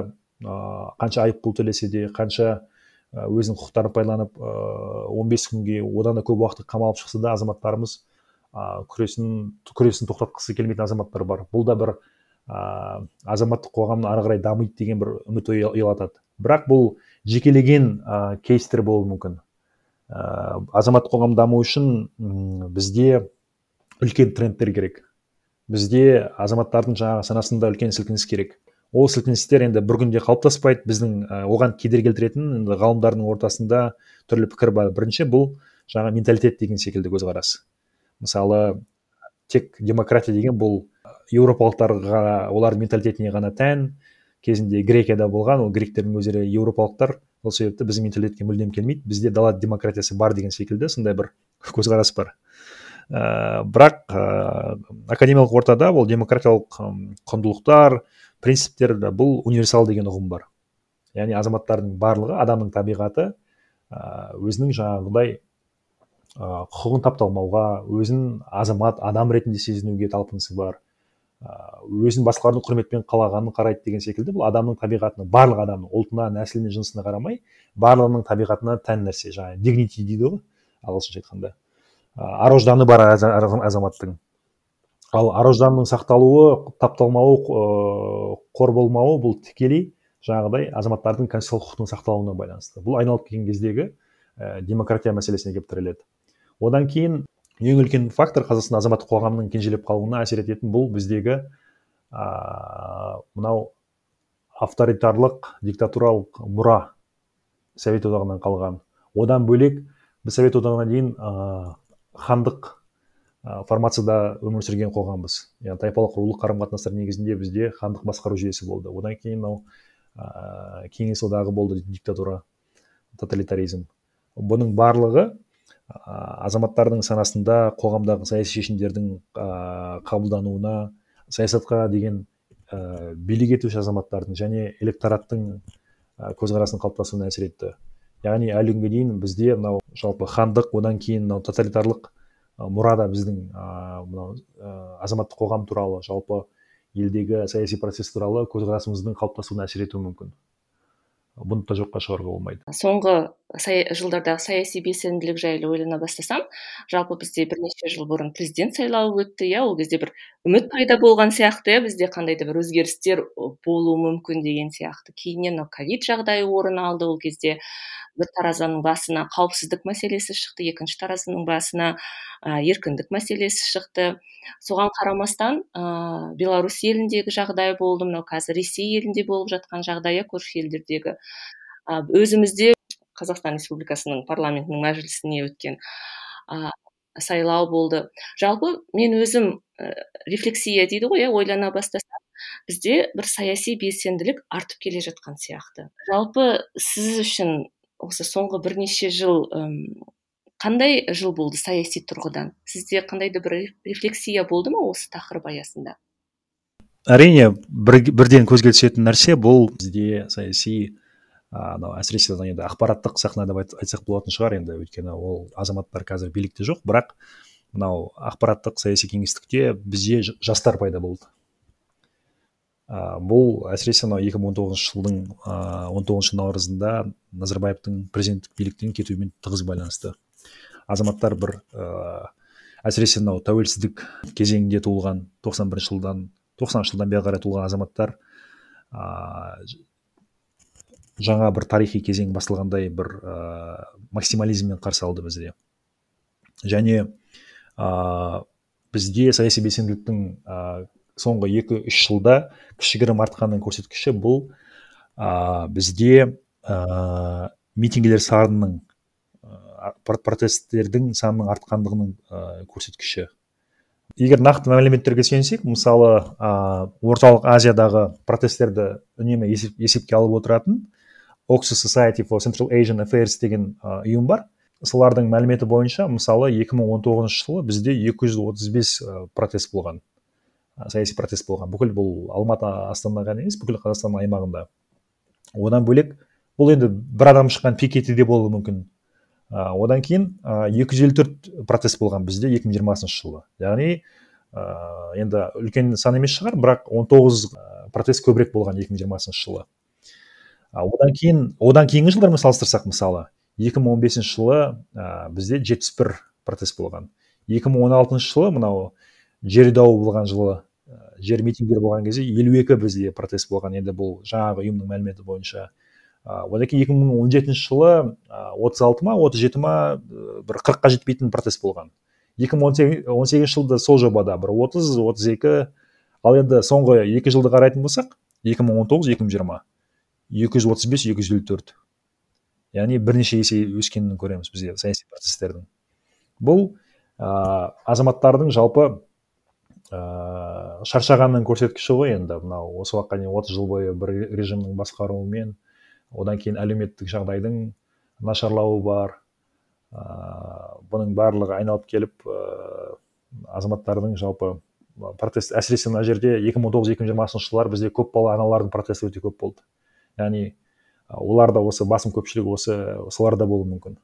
ә, қанша айыппұл төлесе де қанша өзінің құқықтарын пайдаланып он бес күнге одан да көп уақыт қамалып шықса да азаматтарымыз ә, күресін күресін тоқтатқысы келмейтін азаматтар бар. Бұл да бір ә, азаматтық қоғам ары қарай дамиды деген бір үміт ұялатады бірақ бұл жекелеген ә, кейстер болуы мүмкін. Ә, азаматтық қоғам даму үшін ұм, бізде үлкен трендтер керек. Бізде азаматтардың жаңағы санасында үлкен сілкініс керек. Ол сілкіністер енді бір күнде қалыптаспайды. Біздің ә, оған кедергі келтіретін енді ғалымдардың ортасында түрлі пікір бар. Бірінші бұл жаңа менталитет деген секілді көзқарас. Мысалы тек демократия деген бұл еуропалықтарға олардың менталитетіне ғана тән. Кезінде грекияда болған ол гректердің өздері еуропалықтар. Сол себепті біздің менталитетке мүлдем келмейді. Бізде дала демократиясы бар деген секілді сондай бір көзқарас бар. Ә, бірақ ә, академиялық ортада ол демократиялық құндылықтар принциптер бұл универсал деген ұғым бар. Яғни азаматтардың барлығы адамның табиғаты ә, өзінің жаңағыдай құқығын тапталмауға өзін азамат адам ретінде сезінуге талпынысы бар. Өзін басқалардың құрметпен қалағанын қарайды деген секілді бұл адамның табиғатына барлық адамның ұлтына нәсіліне жынысына қарамай барлығының табиғатына тән нәрсе жаңағы дигнити дейді ғой ағылшынша айтқанда. Ар ожданы бар азаматтың. Ал ар ожданның сақталуы тапталмауы қор болмауы бұл тікелей жаңағыдай азаматтардың конституциялық құқықтың сақталуына байланысты. Бұл айналып келген кездегі демократия мәселесіне келіп тіреледі. Одан кейін ең үлкен фактор қазақстан азаматтық қоғамның кенжелеп қалуына әсер ететін бұл біздегі ә, мынау авторитарлық диктатуралық мұра совет одағынан қалған. Одан бөлек біз совет одағына дейін ә, хандық формацияда өмір сүрген қоғамбыз. Яғни тайпалық рулық қарым қатынастар негізінде бізде хандық басқару жүйесі болды. Одан кейін мынау ә, кеңес одағы болды диктатура тоталитаризм. Бұның барлығы азаматтардың санасында қоғамдағы саяси шешімдердің ә, қабылдануына саясатқа деген ә, билік етуші азаматтардың және электораттың ә, көзқарасының қалыптасуына әсер етті. Яғни әлі күнге дейін бізде мынау жалпы хандық одан кейін мынау тоталитарлық мұрада біздің мынау азаматтық қоғам туралы жалпы елдегі саяси процесс туралы көзқарасымыздың қалыптасуына әсер етуі мүмкін. Бұны да жоққа шығаруға болмайды. Соңғы жылдардағы саяси белсенділік жайлы ойлана бастасам жалпы бізде бірнеше жыл бұрын президент сайлауы өтті иә ол кезде бір үміт пайда болған сияқты иә бізде қандай да бір өзгерістер болуы мүмкін деген сияқты. Кейіннен мынау ковид жағдайы орын алды ол кезде бір таразының басына қауіпсіздік мәселесі шықты екінші таразының басына ә, еркіндік мәселесі шықты. Соған қарамастан ә, беларусь еліндегі жағдай болды мынау қазір ресей елінде болып жатқан жағдай иә көрші елдердегі. Өзімізде қазақстан республикасының парламентінің мәжілісіне өткен ә, сайлау болды. Жалпы мен өзім ә, рефлексия дейді ғой иә ойлана бастасам бізде бір саяси белсенділік артып келе жатқан сияқты. Жалпы сіз үшін осы соңғы бірнеше жыл қандай жыл болды саяси тұрғыдан? Сізде қандай да бір рефлексия болды ма осы тақырып аясында? Әрине бір, бірден көзге түсетін нәрсе бұл. Бізде саяси анау әсіресе енді ақпараттық сахна деп айтсақ болатын шығар енді өйткені ол азаматтар қазір билікте жоқ бірақ мынау ақпараттық саяси кеңістікте бізде жастар пайда болды. Бұл әсіресе мынау екі мың он тоғызыншы жылдың он тоғызыншы наурызында назарбаевтың президенттік биліктен кетуімен тығыз байланысты. Азаматтар бір ә, әсіресе мынау тәуелсіздік кезеңінде туылған тоқсан бірінші жылдан тоқсаныншы жылдан бері қарай туылған азаматтар ә, жаңа бір тарихи кезең басылғандай бір ә, максимализммен қарсы алды бізде және ә, бізде саяси белсенділіктің соңғы екі үш жылда кішігірім артқанның көрсеткіші бұл ә, бізде ә, митингілер санының ә, протесттердің санының артқандығының ә, көрсеткіші. Егер нақты мәліметтерге сүйенсек мысалы ә, орталық азиядағы протесттерді үнемі есеп, есепке алып отыратын oxford society for central asian affairs деген ә, ұйым бар. Солардың мәліметі бойынша мысалы 2019 жылы бізде 235 протест болған. Саяси протест болған. Бүкіл бұл алматы астана ғана емес бүкіл қазақстан аймағында. Одан бөлек бұл енді бір адам шыққан пикеті де болуы мүмкін. Ә, одан кейін елу төрт протест болған бізде 2020 жылы. Яғни ә, енді үлкен сан емес шығар бірақ 19 протест көбірек болған 2020 жылы. Одан кейін одан кейінгі жылдармен салыстырсақ мысалы 2015 жылы ә, бізде 71 протест болған. 2016 жылы мынау жер дауы болған жылы жер митингтер болған кезде елу екі бізде протест болған. Енді бұл жаңағы ұйымның мәліметі бойынша. Одан кейін екі мың он жетінші жылы отыз алты ма отыз жеті ма бір қырыққа жетпейтін протест болған. екі мың он сегізінші жылда сол жобада бір отыз отыз екі. Ал енді соңғы екі жылды қарайтын болсақ екі мың он тоғыз екі мың жиырма. Екі жүз отыз бес екі жүз елу төрт. Яғни бірнеше есе өскенін көреміз бізде саяси процестердің. Бұл ә, азаматтардың жалпы ыыы шаршағанның көрсеткіші ғой енді. Мынау осы уақытқа дейін отыз жыл бойы бір режимнің басқаруымен одан кейін әлеуметтік жағдайдың нашарлауы бар ыыы бұның барлығы айналып келіп ыыы азаматтардың жалпы протест әсіресе мына жерде екі мың он тоғыз екі жылдары бізде көпбалалы аналардың протесті өте көп болды. Яғни олар да осы басым көпшілігі осы соларда болуы мүмкін.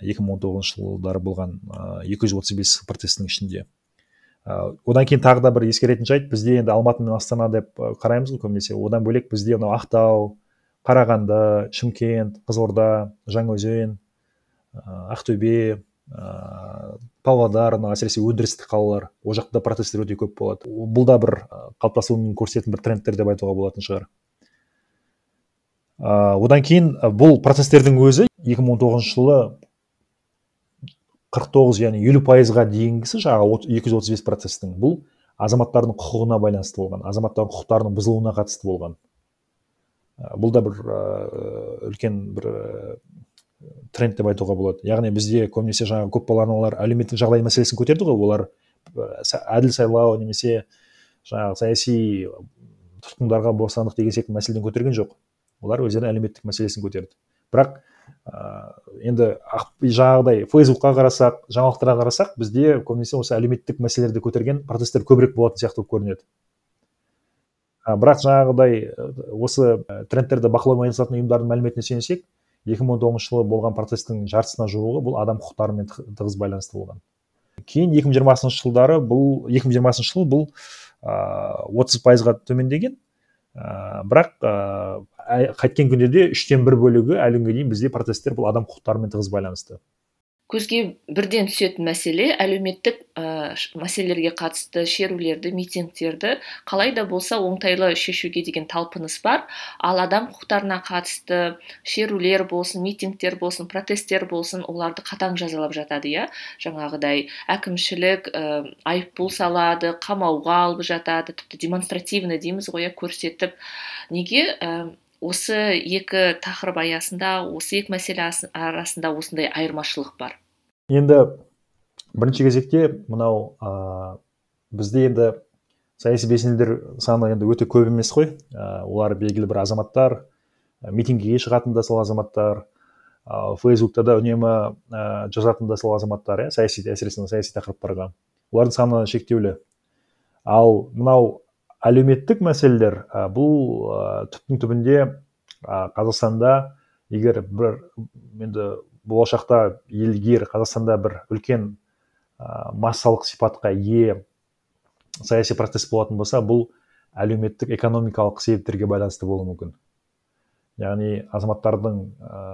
Екі мың он тоғызыншы жылдары болған екі жүз отыз бес протесттің ішінде. Одан кейін тағы да бір ескеретін жайт бізде енді алматы мен астана деп қараймыз ғой көбінесе. Одан бөлек бізде мынау ақтау қарағанды шымкент қызылорда жаңаөзен ақтөбе ә, павлодар мына әсіресе өндірістік қалалар ол жақта протесттер өте көп болады. Бұл да бір қалыптасуын көрсететін бір трендтер деп айтуға болатын шығар. Ә, одан кейін бұл протесттердің өзі 2019 жылы қырық тоғыз яғни елу пайызға дейінгісі жаңағы екі жүз отыз бес процесстің бұл азаматтардың құқығына байланысты болған азаматтардың құқықтарының бұзылуына қатысты болған. Бұл да бір үлкен бір тренд деп айтуға болады. Яғни бізде көбінесе жаңағы көпбалалы аналар әлеуметтік жағдай мәселесін көтерді ғой. Олар әділ сайлау немесе жаңағы саяси тұтқындарға бостандық деген секілді мәселені көтерген жоқ. Олар өздерінің әлеуметтік мәселесін көтерді. Бірақ ыыы енді жаңағыдай фейсбукқа қарасақ жаңалықтарға қарасақ бізде көбінесе осы әлеуметтік мәселелерді көтерген протесттер көбірек болатын сияқты болып көрінеді. А, бірақ жаңағыдай осы трендтерді бақылаумен айналысатын ұйымдардың мәліметіне сүйенсек екі мың он тоғызыншы жылы болған протесттің жартысына жуығы бұл адам құқықтарымен тығыз байланысты болған. Кейін екі мың жиырмасыншы жылдары бұл екі мың жиырмасыншы жыл бұл отыз пайызға төмендеген ә, бірақ ә, қайткен күнде де үштен бір бөлігі әлі күнге дейін бізде протесттер бұл адам құқықтарымен тығыз байланысты. Көзге бірден түсетін мәселе әлеуметтік ә, мәселелерге қатысты шерулерді митингтерді қалай да болса оңтайлы шешуге деген талпыныс бар. Ал адам құқықтарына қатысты шерулер болсын митингтер болсын протесттер болсын оларды қатаң жазалап жатады иә. Жаңағыдай әкімшілік ә, айыппұл салады қамауға алып жатады тіпті демонстративно дейміз ғой иә көрсетіп. Неге осы екі тақырып аясында осы екі мәселе арасында осындай айырмашылық бар. Енді бірінші кезекте мынау ә, бізде енді саяси белсенділер саны енді өте көп емес қой. Ә, олар белгілі бір азаматтар митингіге шығатын да сол азаматтар ә, фейсбукта да үнемі ә, жазатын да сол азаматтар иә саяси әсіресе саяси тақырыптарға. Олардың саны шектеулі. Ал мынау әлеуметтік мәселелер ә, бұл ә, түптің түбінде ә, қазақстанда егер бір енді болашақта егер қазақстанда бір үлкен ә, массалық сипатқа ие саяси процесс болатын болса бұл әлеуметтік экономикалық себептерге байланысты болуы мүмкін. Яғни азаматтардың ә,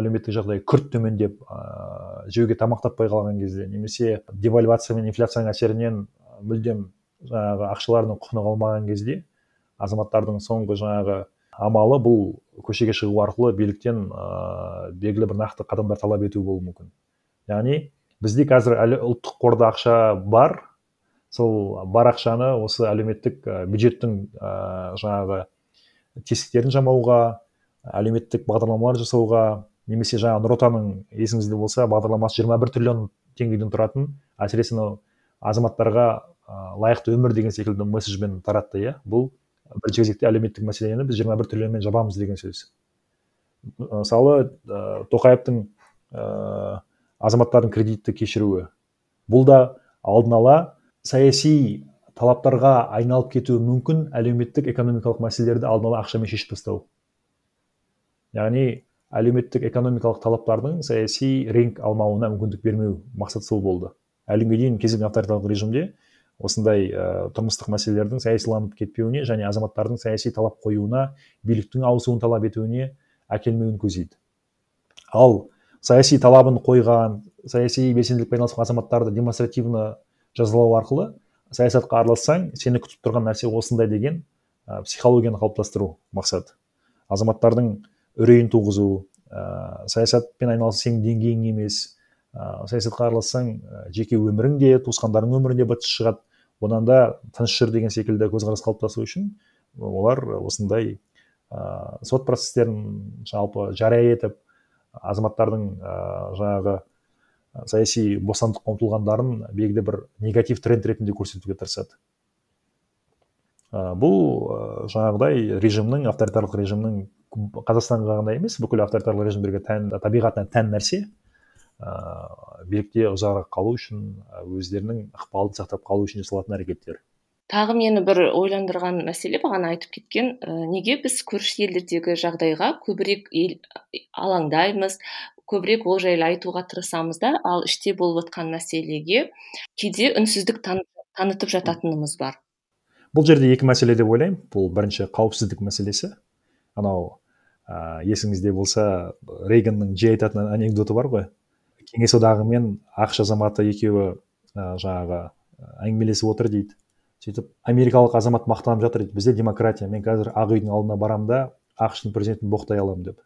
әлеуметтік жағдайы күрт төмендеп ә, жеуге тамақ таппай қалған кезде немесе девальвация мен инфляцияның әсерінен мүлдем жаңағы ақшаларының құны қалмаған кезде азаматтардың соңғы жаңағы амалы бұл көшеге шығу арқылы биліктен ә, белгілі бір нақты қадамдар талап ету болуы мүмкін. Яғни бізде қазір әлі ұлттық қорда ақша бар. Сол бар ақшаны осы әлеуметтік бюджеттің ә, жаңағы тесіктерін жамауға әлеуметтік бағдарламалар жасауға немесе жаңағы нұр отанның есіңізде болса бағдарламасы 21 триллион теңгеден тұратын. Әсіресе мынау азаматтарға лайықты өмір деген секілді месседжбен таратты иә? Бұл бірінші кезекте әлеуметтік мәселені біз жиырма бір триллионмен жабамыз деген сөз. Мысалы ә, тоқаевтың ә, азаматтардың кредитті кешіруі. Бұл да алдын ала саяси талаптарға айналып кетуі мүмкін әлеуметтік экономикалық мәселелерді алдын ала ақшамен шешіп тастау. Яғни әлеуметтік экономикалық талаптардың саяси ринг алмауына мүмкіндік бермеу мақсат сол болды. Әлі күнге дейін кез келген авторитарлық режимде осындай ә, тұрмыстық мәселелердің саясиланып кетпеуіне және азаматтардың саяси талап қоюына биліктің ауысуын талап етуіне әкелмеуін көздейді. Ал саяси талабын қойған саяси белсенділікпен айналысқан азаматтарды демонстративно жазалау арқылы саясатқа аралассаң сені күтіп тұрған нәрсе осындай деген ә, психологияны қалыптастыру мақсат. Азаматтардың үрейін туғызу ә, саясатпен айналысу сенің деңгейің емес ә, саясатқа аралассаң жеке өмірің де туысқандарыңның өмірі де шығады. Одан да тыныш жүр деген секілді көзқарас қалыптасу үшін олар осындай ә, сот процестерін жалпы жария етіп азаматтардың ә, жаңағы саяси бостандыққа ұмтылғандарын белгілі бір негатив тренд ретінде көрсетуге тырысады. Ә, бұл ә, жаңағыдай режимнің авторитарлық режимнің қазақстанға ғана емес бүкіл авторитарлық режимдерге тән табиғатына тән нәрсе. Билікте ұзағырақ қалу үшін өздерінің ықпалын сақтап қалу үшін жасалатын әрекеттер. Тағы мені бір ойландырған мәселе бағана айтып кеткен ә, неге біз көрші елдердегі жағдайға көбірек ел, алаңдаймыз көбірек ол жайлы айтуға тырысамыз да ал іште болып жатқан мәселеге кейде үнсіздік танытып жататынымыз бар. Бұл жерде екі мәселе деп ойлаймын. Бұл бірінші қауіпсіздік мәселесі. Анау ә, есіңізде болса рейганның жиі айтатын анекдоты бар ғой. Кеңес одағы мен ақш азаматы екеуі ә, жаңағы әңгімелесіп отыр дейді. Сөйтіп америкалық азамат мақтанып жатыр дейді. Бізде демократия. Мен қазір ақ үйдің алдына барамын да ақш президентін боқтай аламын деп.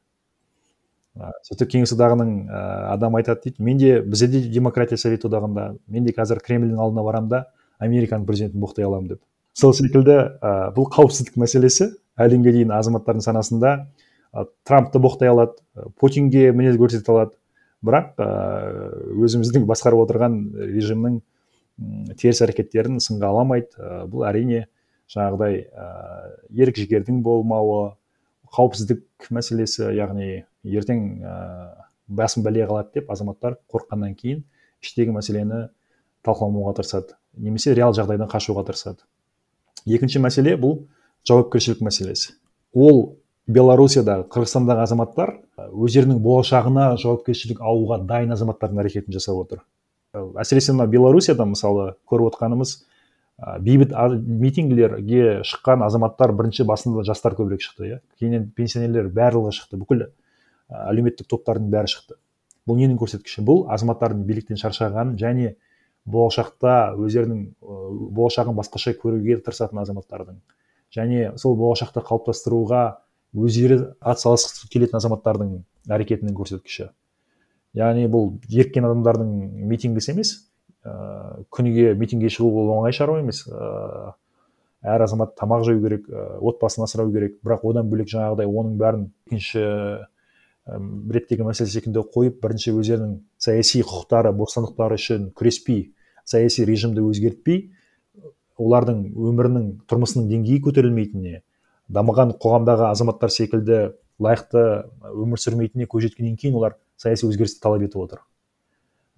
Ә, сөйтіп кеңес одағының ә, адамы айтады дейді. Менде бізде де демократия совет одағында мен де қазір кремльдің алдына барамын да американың президентін боқтай аламын деп. Сол секілді ә, бұл қауіпсіздік мәселесі әлі дейін азаматтардың санасында ә, трампты боқтай алады путинге мінез көрсете алады бірақ өзіміздің басқарып отырған режимнің теріс әрекеттерін сынға аламайды. Бұл әрине жаңағыдай ерік жігердің болмауы қауіпсіздік мәселесі яғни ертең басым бәле қалады деп азаматтар қорыққаннан кейін іштегі мәселені талқыламауға тырысады. Немесе реал жағдайдан қашуға тырысады. Екінші мәселе бұл жауапкершілік мәселесі. Ол белоруссиядағы қырғызстандағы азаматтар өздерінің болашағына жауапкершілік алуға дайын азаматтардың әрекетін жасап отыр. Әсіресе мына белоруссияда мысалы көріп отқанымыз бейбіт митингілерге шыққан азаматтар бірінші басында жастар көбірек шықты иә. Кейіннен пенсионерлер барлығы шықты бүкіл әлеуметтік топтардың бәрі шықты. Бұл ненің көрсеткіші? Бұл азаматтардың биліктен шаршағанын және болашақта өздерінің болашағын басқаша көруге тырысатын азаматтардың және сол болашақты қалыптастыруға өздері атсалысқысы келетін азаматтардың әрекетінің көрсеткіші. Яғни бұл еріккен адамдардың митингісі емес ыыы күніге митингке шығу ол оңай шаруа емес. Ыыы әр азамат тамақ жеу керек отбасын асырау керек. Бірақ одан бөлек жаңағыдай оның бәрін екінші реттегі мәселе секілді қойып бірінші өздерінің саяси құқықтары бостандықтары үшін күреспей саяси режимді өзгертпей олардың өмірінің тұрмысының деңгейі көтерілмейтініне дамыған қоғамдағы азаматтар секілді лайықты өмір сүрмейтініне көз жеткеннен кейін олар саяси өзгерісті талап етіп отыр.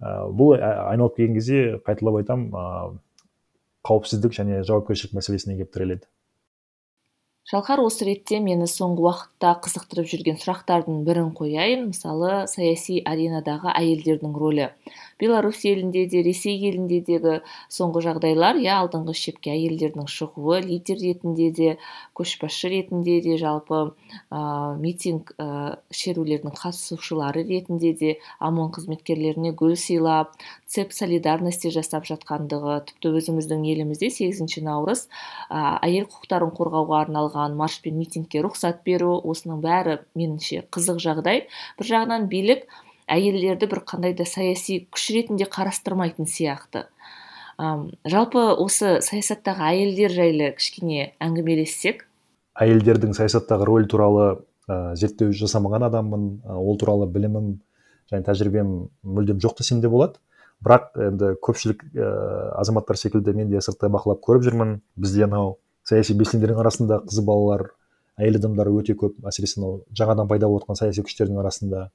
Ә, бұл айналып келген кезде қайталап айтамын ә, қауіпсіздік және жауапкершілік мәселесіне келіп тіреледі шалқар осы ретте мені соңғы уақытта қызықтырып жүрген сұрақтардың бірін қояйын. Мысалы саяси аренадағы әйелдердің рөлі. Беларусь елінде де ресей елінде соңғы жағдайлар иә алдыңғы шепке әйелдердің шығуы лидер ретінде де көшбасшы ретінде де жалпы ә, митинг ә, шерулердің қатысушылары ретінде де омон қызметкерлеріне гүл сыйлап цеп солидарности жасап жатқандығы тіпті өзіміздің елімізде сегізінші наурыз ә, әйел құқықтарын қорғауға арналған марш пен митингке рұқсат беру осының бәрі меніңше қызық жағдай. Бір жағынан билік әйелдерді бір қандай да саяси күш ретінде қарастырмайтын сияқты. Ам, жалпы осы саясаттағы әйелдер жайлы кішкене әңгімелессек. Әйелдердің саясаттағы рөлі туралы ә, зерттеу жасамаған адаммын. Ол туралы білімім және тәжірибем мүлдем жоқ десем де болады. Бірақ енді көпшілік ә, азаматтар секілді мен де сырттай бақылап көріп жүрмін. Бізде анау саяси белсенділердің арасында қыз балалар әйел адамдар өте көп. Әсіресе мынау жаңадан пайда болып саяси күштердің арасында.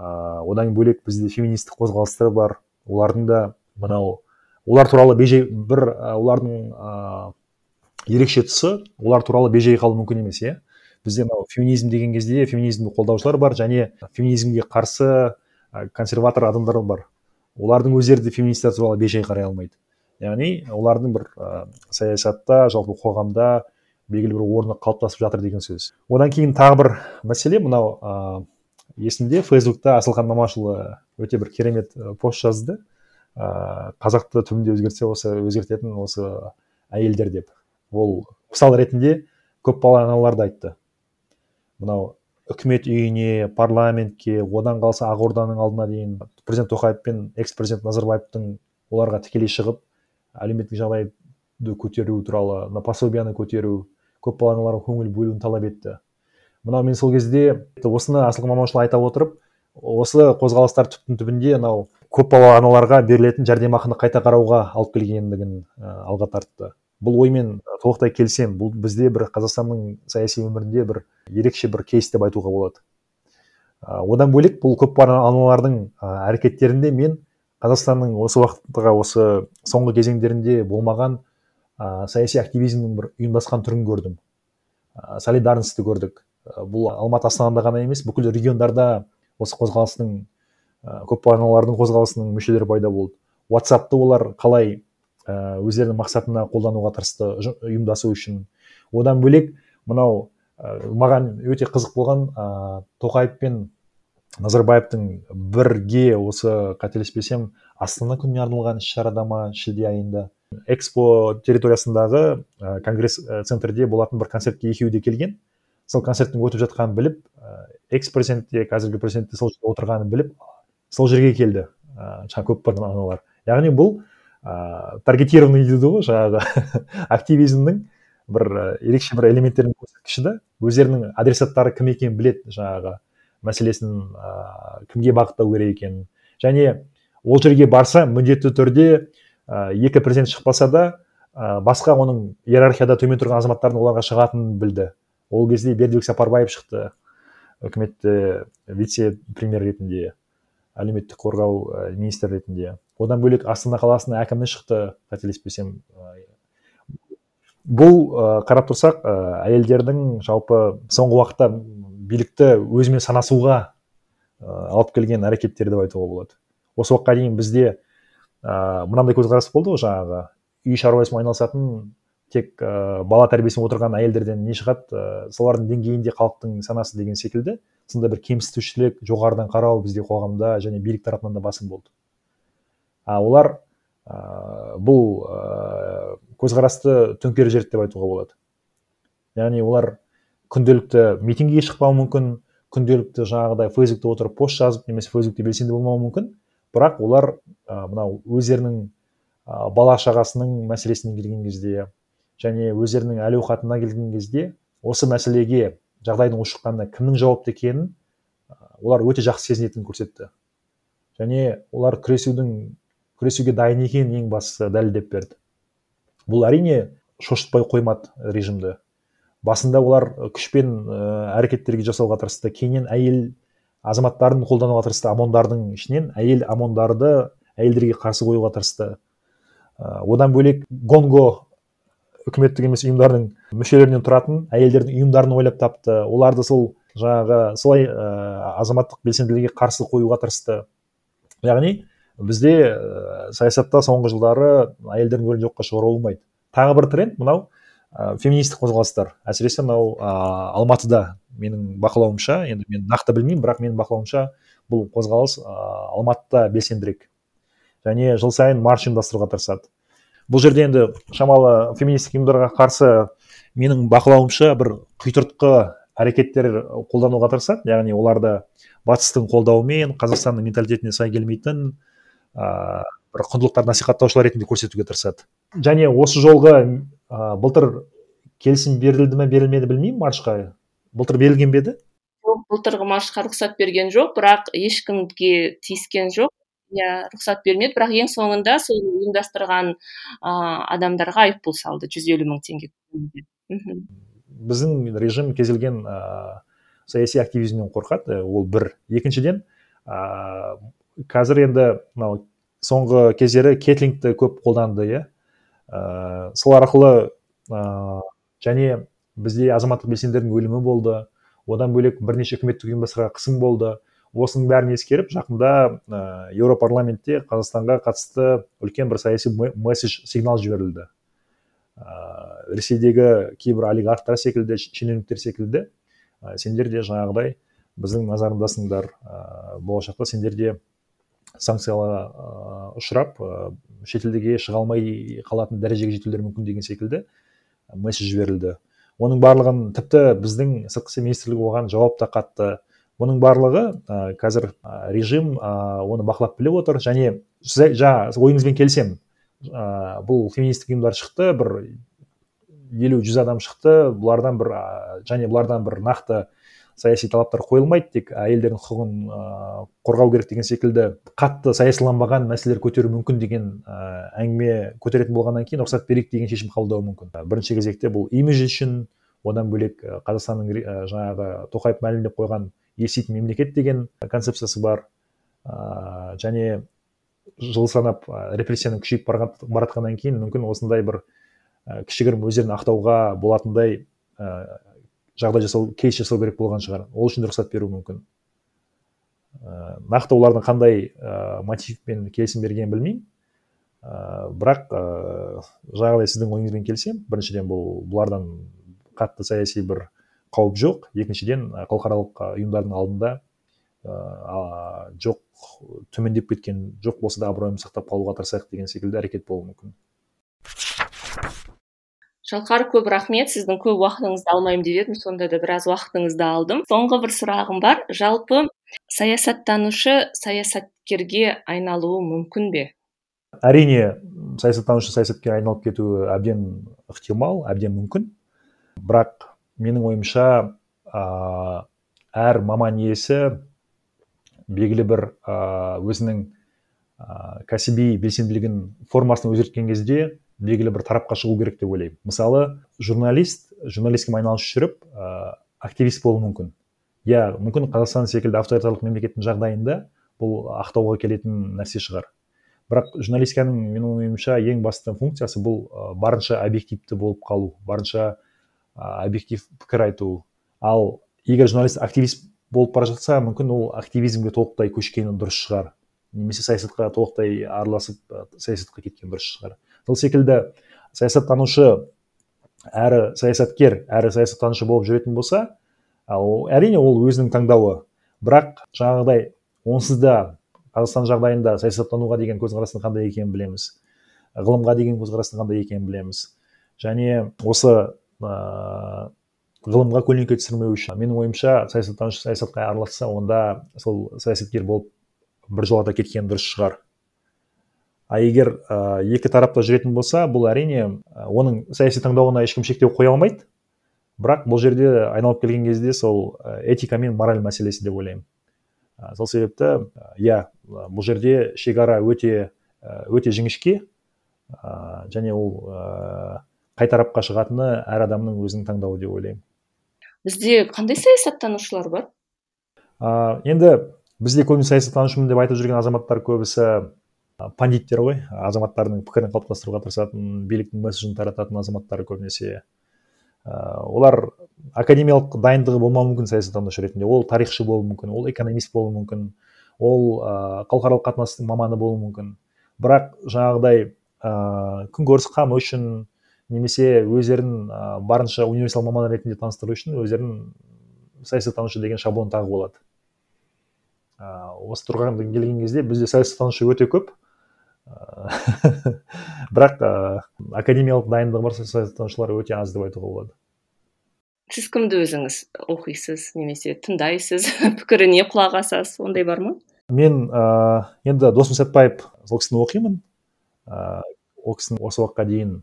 Ыыы одан бөлек бізде феминистік қозғалыстар бар. Олардың да мынау олар туралы бейжай бір олардың ыыы ерекше тұсы олар туралы бейжай қалу мүмкін емес иә. Бізде мынау феминизм деген кезде феминизмді қолдаушылар бар және феминизмге қарсы консерватор адамдар бар. Олардың өздері де феминистер туралы бейжай қарай алмайды. Яғни олардың бір ә, саясатта жалпы қоғамда белгілі бір орны қалыптасып жатыр деген сөз. Одан кейін тағы бір мәселе мынау есімде фейсбукта асылхан мамашұлы өте бір керемет пост жазды. Ыыы қазақты түбінде өзгертсе осы өзгертетін осы әйелдер деп. Ол мысал ретінде көпбалалы аналарды айтты. Мынау үкімет үйіне парламентке одан қалса ақорданың алдына дейін президент тоқаев пен экс президент назарбаевтың оларға тікелей шығып әлеуметтік жағдайды көтеру туралы мына пособияны көтеру көпбалалы аналарға көңіл бөлуін талап етті. Мынау мен сол кезде осыны асылхан мамашұлы айта отырып осы қозғалыстар түптің түбінде анау көпбалалы аналарға берілетін жәрдемақыны қайта қарауға алып келгендігін алға тартты. Бұл оймен толықтай келісемін. Бұл бізде бір қазақстанның саяси өмірінде бір ерекше бір кейс деп айтуға болады. Одан бөлек бұл көпбалалы аналардың әрекеттерінде мен қазақстанның осы уақытқа осы соңғы кезеңдерінде болмаған ә, саяси активизмнің бір ұйымдасқан түрін көрдім. Ә, солидарностьті көрдік. Бұл алматы астанада ғана емес бүкіл региондарда осы қозғалыстың көпбалалы қозғалысының мүшелері пайда болды. Ватсапты олар қалай өздерінің мақсатына қолдануға тырысты ұйымдасу үшін. Одан бөлек мынау маған өте қызық болған ә, тоқаев пен назарбаевтың бірге осы қателеспесем астана күніне арналған іс шарада ма шілде айында. Экспо территориясындағы ә, конгресс центрде болатын бір концертке екеуі де келген. Сол концерттің өтіп жатқанын біліп экс президент те қазіргі президент те сол жерде отырғанын біліп сол жерге келді. Ыыы жаңағы көпбалалы аналар. Яғни бұл ыыы таргетированный дейді ғой жаңағы активизмнің бір ерекше бір элементтерінің көрсеткіші да. Өздерінің адресаттары кім екенін біледі жаңағы мәселесін ыыы кімге бағыттау керек екенін. Және ол жерге барса міндетті түрде ә, екі президент шықпаса да ә, басқа оның иерархияда төмен тұрған азаматтардың оларға шығатынын білді. Ол кезде бердібек сапарбаев шықты. Үкіметте вице премьер ретінде әлеуметтік қорғау ә, министр ретінде. Одан бөлек астана қаласының әкімі шықты қателеспесем. Бұл ә, қарап тұрсақ әйелдердің жалпы соңғы уақытта билікті өзімен санасуға алып келген әрекеттері деп айтуға болады. Осы уақытқа дейін бізде ә, мынандай көзқарас болды ғой жаңағы үй шаруасымен айналысатын тек ә, бала тәрбиесімен отырған әйелдерден не шығады? Ә, солардың деңгейінде халықтың санасы деген секілді сондай бір кемсітушілік жоғарыдан қарау бізде қоғамда және билік тарапынан да басым болды. А олар ә, бұл ә, көзқарасты төңкеріп жіберді деп айтуға болады. Яғни олар күнделікті митингіге шықпауы мүмкін күнделікті жаңағыдай фейсбукте отырып пост жазып немесе фейсбукте белсенді болмауы мүмкін. Бірақ олар ә, мынау өздерінің ә, бала шағасының мәселесіне келген кезде және өздерінің әл ауқатына келген кезде осы мәселеге жағдайдың ушыққанына кімнің жауапты екенін олар өте жақсы сезінетінін көрсетті. Және олар күресудің күресуге дайын екенін ең бастысы дәлелдеп берді. Бұл әрине шошытпай қоймады режимді. Басында олар күшпен ә, әрекеттерге жасауға тырысты кейіннен әйел азаматтарын қолдануға тырысты омондардың ішінен әйел омондарды әйелдерге қарсы қоюға тырысты. Одан бөлек гонго үкіметтік емес ұйымдардың мүшелерінен тұратын әйелдердің ұйымдарын ойлап тапты. Оларды сол жаңағы солай ә, азаматтық белсенділіге қарсы қоюға тырысты. Яғни бізде ә, саясатта соңғы жылдары әйелдердің рөлін жоққа шығаруға болмайды тағы бір тренд мынау ә, феминистік қозғалыстар. Әсіресе мынау ә, алматыда менің бақылауымша енді мен нақты білмеймін бірақ менің бақылауымша бұл қозғалыс ә, алматыда белсендірек. Және жыл сайын марш ұйымдастыруға тырысады. Бұл жерде енді шамалы феминистік ұйымдарға қарсы менің бақылауымша бір құйтыртқы әрекеттер қолдануға тырысады. Яғни оларды батыстың қолдауымен қазақстанның менталитетіне сай келмейтін ә, бір құндылықтарды насихаттаушылар ретінде көрсетуге тырысады. Және осы жолғы ә, былтыр келісім берілді ме берілмеді білмеймін маршқа. Былтыр берілген бе еді? Жоқ былтырғы маршқа рұқсат берген жоқ бірақ ешкімге тиіскен жоқ. Иә рұқсат бермеді бірақ ең соңында сол ұйымдастырған ыыы адамдарға айыппұл салды жүз елу мың теңге біздің режим кез келген ыыы саяси активизмнен қорқады. Ол бір. Екіншіден ыыы қазір енді мынау соңғы кездері кетлингті көп қолданды иә. Ыыы сол арқылы ыыы және бізде азаматтық белсенділердің өлімі болды. Одан бөлек бірнеше үкіметтік ұйымдастарға қысым болды. Осының бәрін ескеріп жақында ә, еуропарламентте қазақстанға қатысты үлкен бір саяси месседж сигнал жіберілді. Ә, ресейдегі кейбір олигархтар секілді шенеуніктер секілді ә, сендер де жаңағыдай біздің назарымдасыңдар. Ә, болашақта сендер де санкцияға ә, ұшырап ә, шетелдерге шыға алмай қалатын дәрежеге жетулері мүмкін деген секілді месседж жіберілді. Оның барлығын тіпті біздің сыртқы істер министрлігі оған жауап та қатты. Бұның барлығы ә, қазір режим ә, оны бақылап біліп отыр. Және сіз жаңа ойыңызбен келісемін. Ә, бұл феминистік ұйымдар шықты бір елу жүз адам шықты. Бұлардан бір ә, және бұлардан бір нақты саяси талаптар қойылмайды тек әйелдердің құқығын ә, қорғау керек деген секілді қатты саясиланбаған мәселелер көтеру мүмкін деген ә, әңгіме көтеретін болғаннан кейін рұқсат берейік деген шешім қабылдауы мүмкін. Бірінші кезекте бұл имидж үшін одан бөлек қазақстанның жаңағы тоқаев мәлімдеп қойған еститін мемлекет деген концепциясы бар. Ә, және жыл санап репрессияның күшейіп баратқаннан кейін мүмкін осындай бір ә, кішігірім өздерін ақтауға болатындай ә, жағдай жасау кейс жасау керек болған шығар. Ол үшін рұқсат беру мүмкін. Ә, нақты олардың қандай ә, мотивпен келісім бергенін білмеймін. Ә, бірақ ә, жаңағыдай сіздің ойыңызбен келісемін біріншіден бұл бұлардан қатты саяси бір қауіп жоқ. Екіншіден халықаралық ұйымдардың алдында ә, жоқ төмендеп кеткен жоқ болса да абыройымызды сақтап қалуға тырысайық деген секілді әрекет болуы мүмкін. Шалқар көп рахмет. Сіздің көп уақытыңызды алмаймын деп едім. Сонда да біраз уақытыңызды алдым. Соңғы бір сұрағым бар. Жалпы саясаттанушы саясаткерге айналуы мүмкін бе? Әрине саясаттанушы саясаткер айналып кетуі әбден ықтимал әбден мүмкін. Бірақ менің ойымша ә, әр маман иесі белгілі бір ә, өзінің ә, кәсіби белсенділігін формасын өзгерткен кезде белгілі бір тарапқа шығу керек деп ойлаймын. Мысалы журналист журналистикамен айналысып жүріп ә, активист болуы мүмкін. Иә мүмкін қазақстан секілді авторитарлық мемлекеттің жағдайында бұл ақтауға келетін нәрсе шығар. Бірақ журналистиканың менің ойымша ең басты функциясы бұл барынша объективті болып қалу барынша объектив пікір айту ал егер журналист активист болып бара жатса мүмкін ол активизмге толықтай көшкені дұрыс шығар. Немесе саясатқа толықтай араласып саясатқа кеткен дұрыс шығар. Сол секілді саясаттанушы әрі саясаткер әрі саясаттанушы болып жүретін болса ал әрине ол өзінің таңдауы. Бірақ жаңағыдай онсыз да қазақстан жағдайында саясаттануға деген көзқарастың қандай екенін білеміз. Ғылымға деген көзқарастың қандай екенін білеміз. Және осы ғылымға көлеңке түсірмеу үшін. Менің ойымша саясаттанушы саясатқа араласса онда сол саясаткер болып біржолата кеткен дұрыс шығар. А егер ә, екі тарапта жүретін болса бұл әрине оның саяси таңдауына ешкім шектеу қоя алмайды. Бірақ бұл жерде айналып келген кезде сол этика мен мораль мәселесі деп ойлаймын. Сол себепті иә бұл жерде шекара өте өте жіңішке. Ә, және ол ә, қай тарапқа шығатыны әр адамның өзінің таңдауы деп ойлаймын. Бізде қандай саясаттанушылар бар? Ә, енді бізде көбіне саясаттанушымын деп айтып жүрген азаматтар көбісі пандиттер ғой. Азаматтардың пікірін қалыптастыруға тырысатын биліктің месседжін тарататын азаматтар көбінесе. Ә, олар академиялық дайындығы болмауы мүмкін саясаттанушы ретінде. Ол тарихшы болуы мүмкін ол экономист болуы мүмкін ол ә, халықаралық қатынастың маманы болуы мүмкін. Бірақ жаңағыдай ә, күнкөріс қамы үшін немесе өздерін ә, барынша универсал маман ретінде таныстыру үшін өздерін саясаттанушы деген шаблон тағып алады ә, осы тұрған келген кезде бізде саясаттанушы өте көп. Бірақ ә, академиялық дайындығы бар саясаттанушылар өте аз деп айтуға болады. Сіз кімді өзіңіз оқисыз немесе тыңдайсыз? Пікіріне құлақ асасыз? Ондай бар ма? Мен ә, енді досым сәтбаев сол кісіні оқимын. Ә, ол кісінің осы уақытқа дейін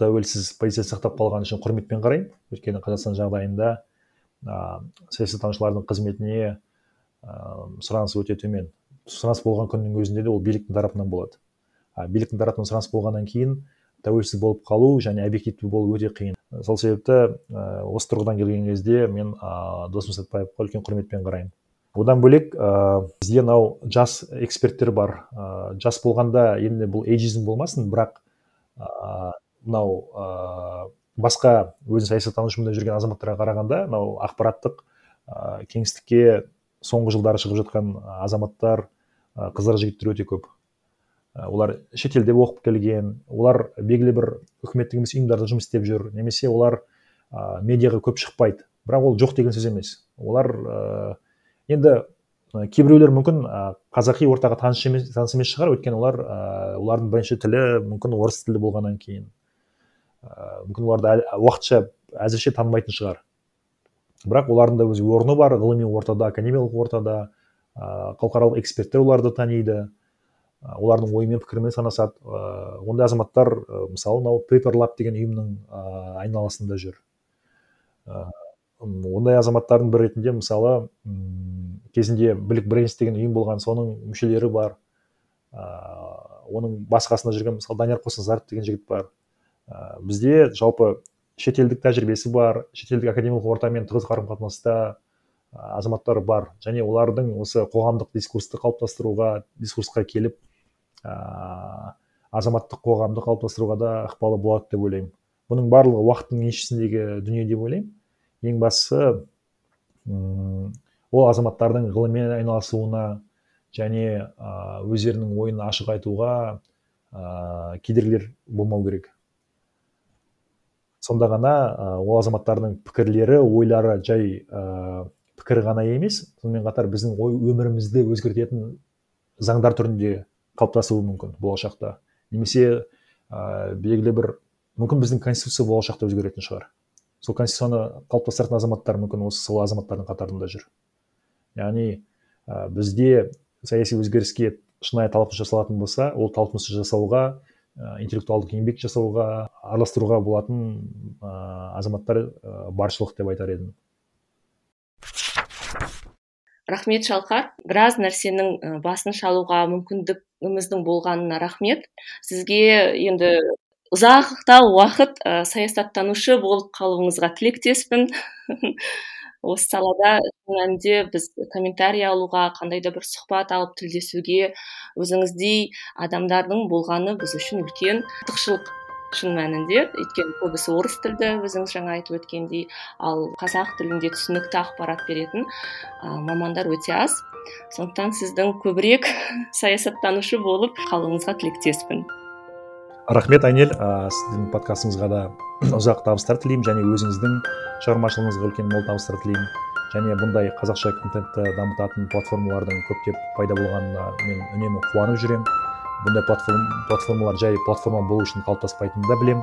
тәуелсіз позиция сақтап қалғаны үшін құрметпен қараймын. Өйткені қазақстан жағдайында ә, саясаттанушылардың қызметіне ә, сұраныс өте төмен. Сұраныс болған күннің өзінде де ол биліктің тарапынан болады. А биліктің тарапынан сұраныс болғаннан кейін тәуелсіз болып қалу және объективті болу өте қиын. Сол себепті ә, осы тұрғыдан келген кезде мен ә, досым сәтбаевқа үлкен құрметпен қараймын. Одан бөлек ә, бізде мынау жас эксперттер бар. Ә, жас болғанда енді бұл эйджизм болмасын бірақ мынау ә, басқа өзін саясаттанушымын жүрген азаматтарға қарағанда мынау ақпараттық ә, кеңістікке соңғы жылдары шығып жатқан азаматтар қыздар жігіттер өте көп. Олар шетелде оқып келген олар белгілі бір үкіметтік емес ұйымдарда жұмыс істеп жүр немесе олар ә, медиаға көп шықпайды. Бірақ ол жоқ деген сөз емес. Олар ә, енді кейбіреулер мүмкін ә, қазақи ортаға таныс емес, шығар. Өйткені олар ә, олардың бірінші тілі мүмкін орыс тілі болғаннан кейін. ә, мүмкін оларды уақытша әзірше танымайтын шығар. Бірақ олардың да өз орны бар ғылыми ортада академиялық ортада халықаралық эксперттер оларды таниды. Олардың ойымен пікірімен санасады. Ыыы ондай азаматтар мысалы мынау лаб деген ұйымның айналасында жүр. Ондай азаматтардың бірі ретінде мысалы кезінде білік брейнс деген ұйым болған соның мүшелері бар. Оның басқасында жүрген мысалы данияр қосазаров деген жігіт бар. Бізде жалпы шетелдік тәжірибесі бар шетелдік академиялық ортамен тығыз қарым қатынаста азаматтар бар. Және олардың осы қоғамдық дискурсты қалыптастыруға дискурсқа келіп ә, азаматтық қоғамды қалыптастыруға да ықпалы болады деп ойлаймын. Бұның барлығы уақыттың еншісіндегі дүние деп ойлаймын. Ең бастысы ол азаматтардың ғылыммен айналысуына және өздерінің ойын ашық айтуға ә, кедергілер болмау керек. Сонда ғана ол азаматтардың пікірлері ойлары жай ә, пікір ғана емес. Сонымен қатар біздің ой өмірімізді өзгертетін заңдар түрінде қалыптасуы мүмкін болашақта. Немесе ә, белгілі бір мүмкін біздің конституция болашақта өзгеретін шығар. Сол конституцияны қалыптастыратын азаматтар мүмкін осы сол азаматтардың қатарында жүр. Яғни ә, бізде саяси өзгеріске шынайы талпыныс жасалатын болса ол талпынысты жасауға интеллектуалдық еңбек жасауға араластыруға болатын ә, азаматтар ә, баршылық деп айтар едім. Рахмет шалқар. Біраз нәрсенің басын шалуға мүмкіндігіміздің болғанына рахмет. Сізге енді ұзақта уақыт ә, саясаттанушы болып қалуыңызға тілектеспін. осы салада шын мәнінде біз комментарий алуға қандай да бір сұхбат алып тілдесуге өзіңіздей адамдардың болғаны біз үшін үлкен артықшылық шын мәнінде. Өйткені көбісі орыс тілді өзіңіз жаңа айтып өткендей ал қазақ тілінде түсінікті ақпарат беретін ә, мамандар өте аз. Сондықтан сіздің көбірек саясаттанушы болып қалуыңызға тілектеспін. Рахмет айнель ә, сіздің подкастыңызға да ұзақ табыстар тілеймін және өзіңіздің шығармашылығыңызға үлкен мол табыстар тілеймін және бұндай қазақша контентті дамытатын платформалардың көптеп пайда болғанына мен үнемі қуанып жүремін бұндай платформ, платформалар жай платформа болу үшін қалыптаспайтынын да білемін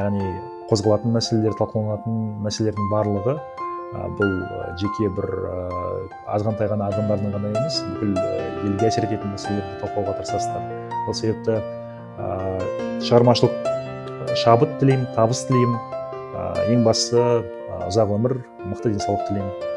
яғни қозғалатын мәселелер талқыланатын мәселелердің барлығы ә, бұл жеке бір ә, азғантай ғана адамдардың ғана емес бүкіл елге әсер ететін мәселелерді талқылауға тырысасыздар. Сол себепті ә, шығармашылық шабыт тілеймін табыс тілеймін. Ә, ең бастысы ұзақ өмір мықты денсаулық тілеймін.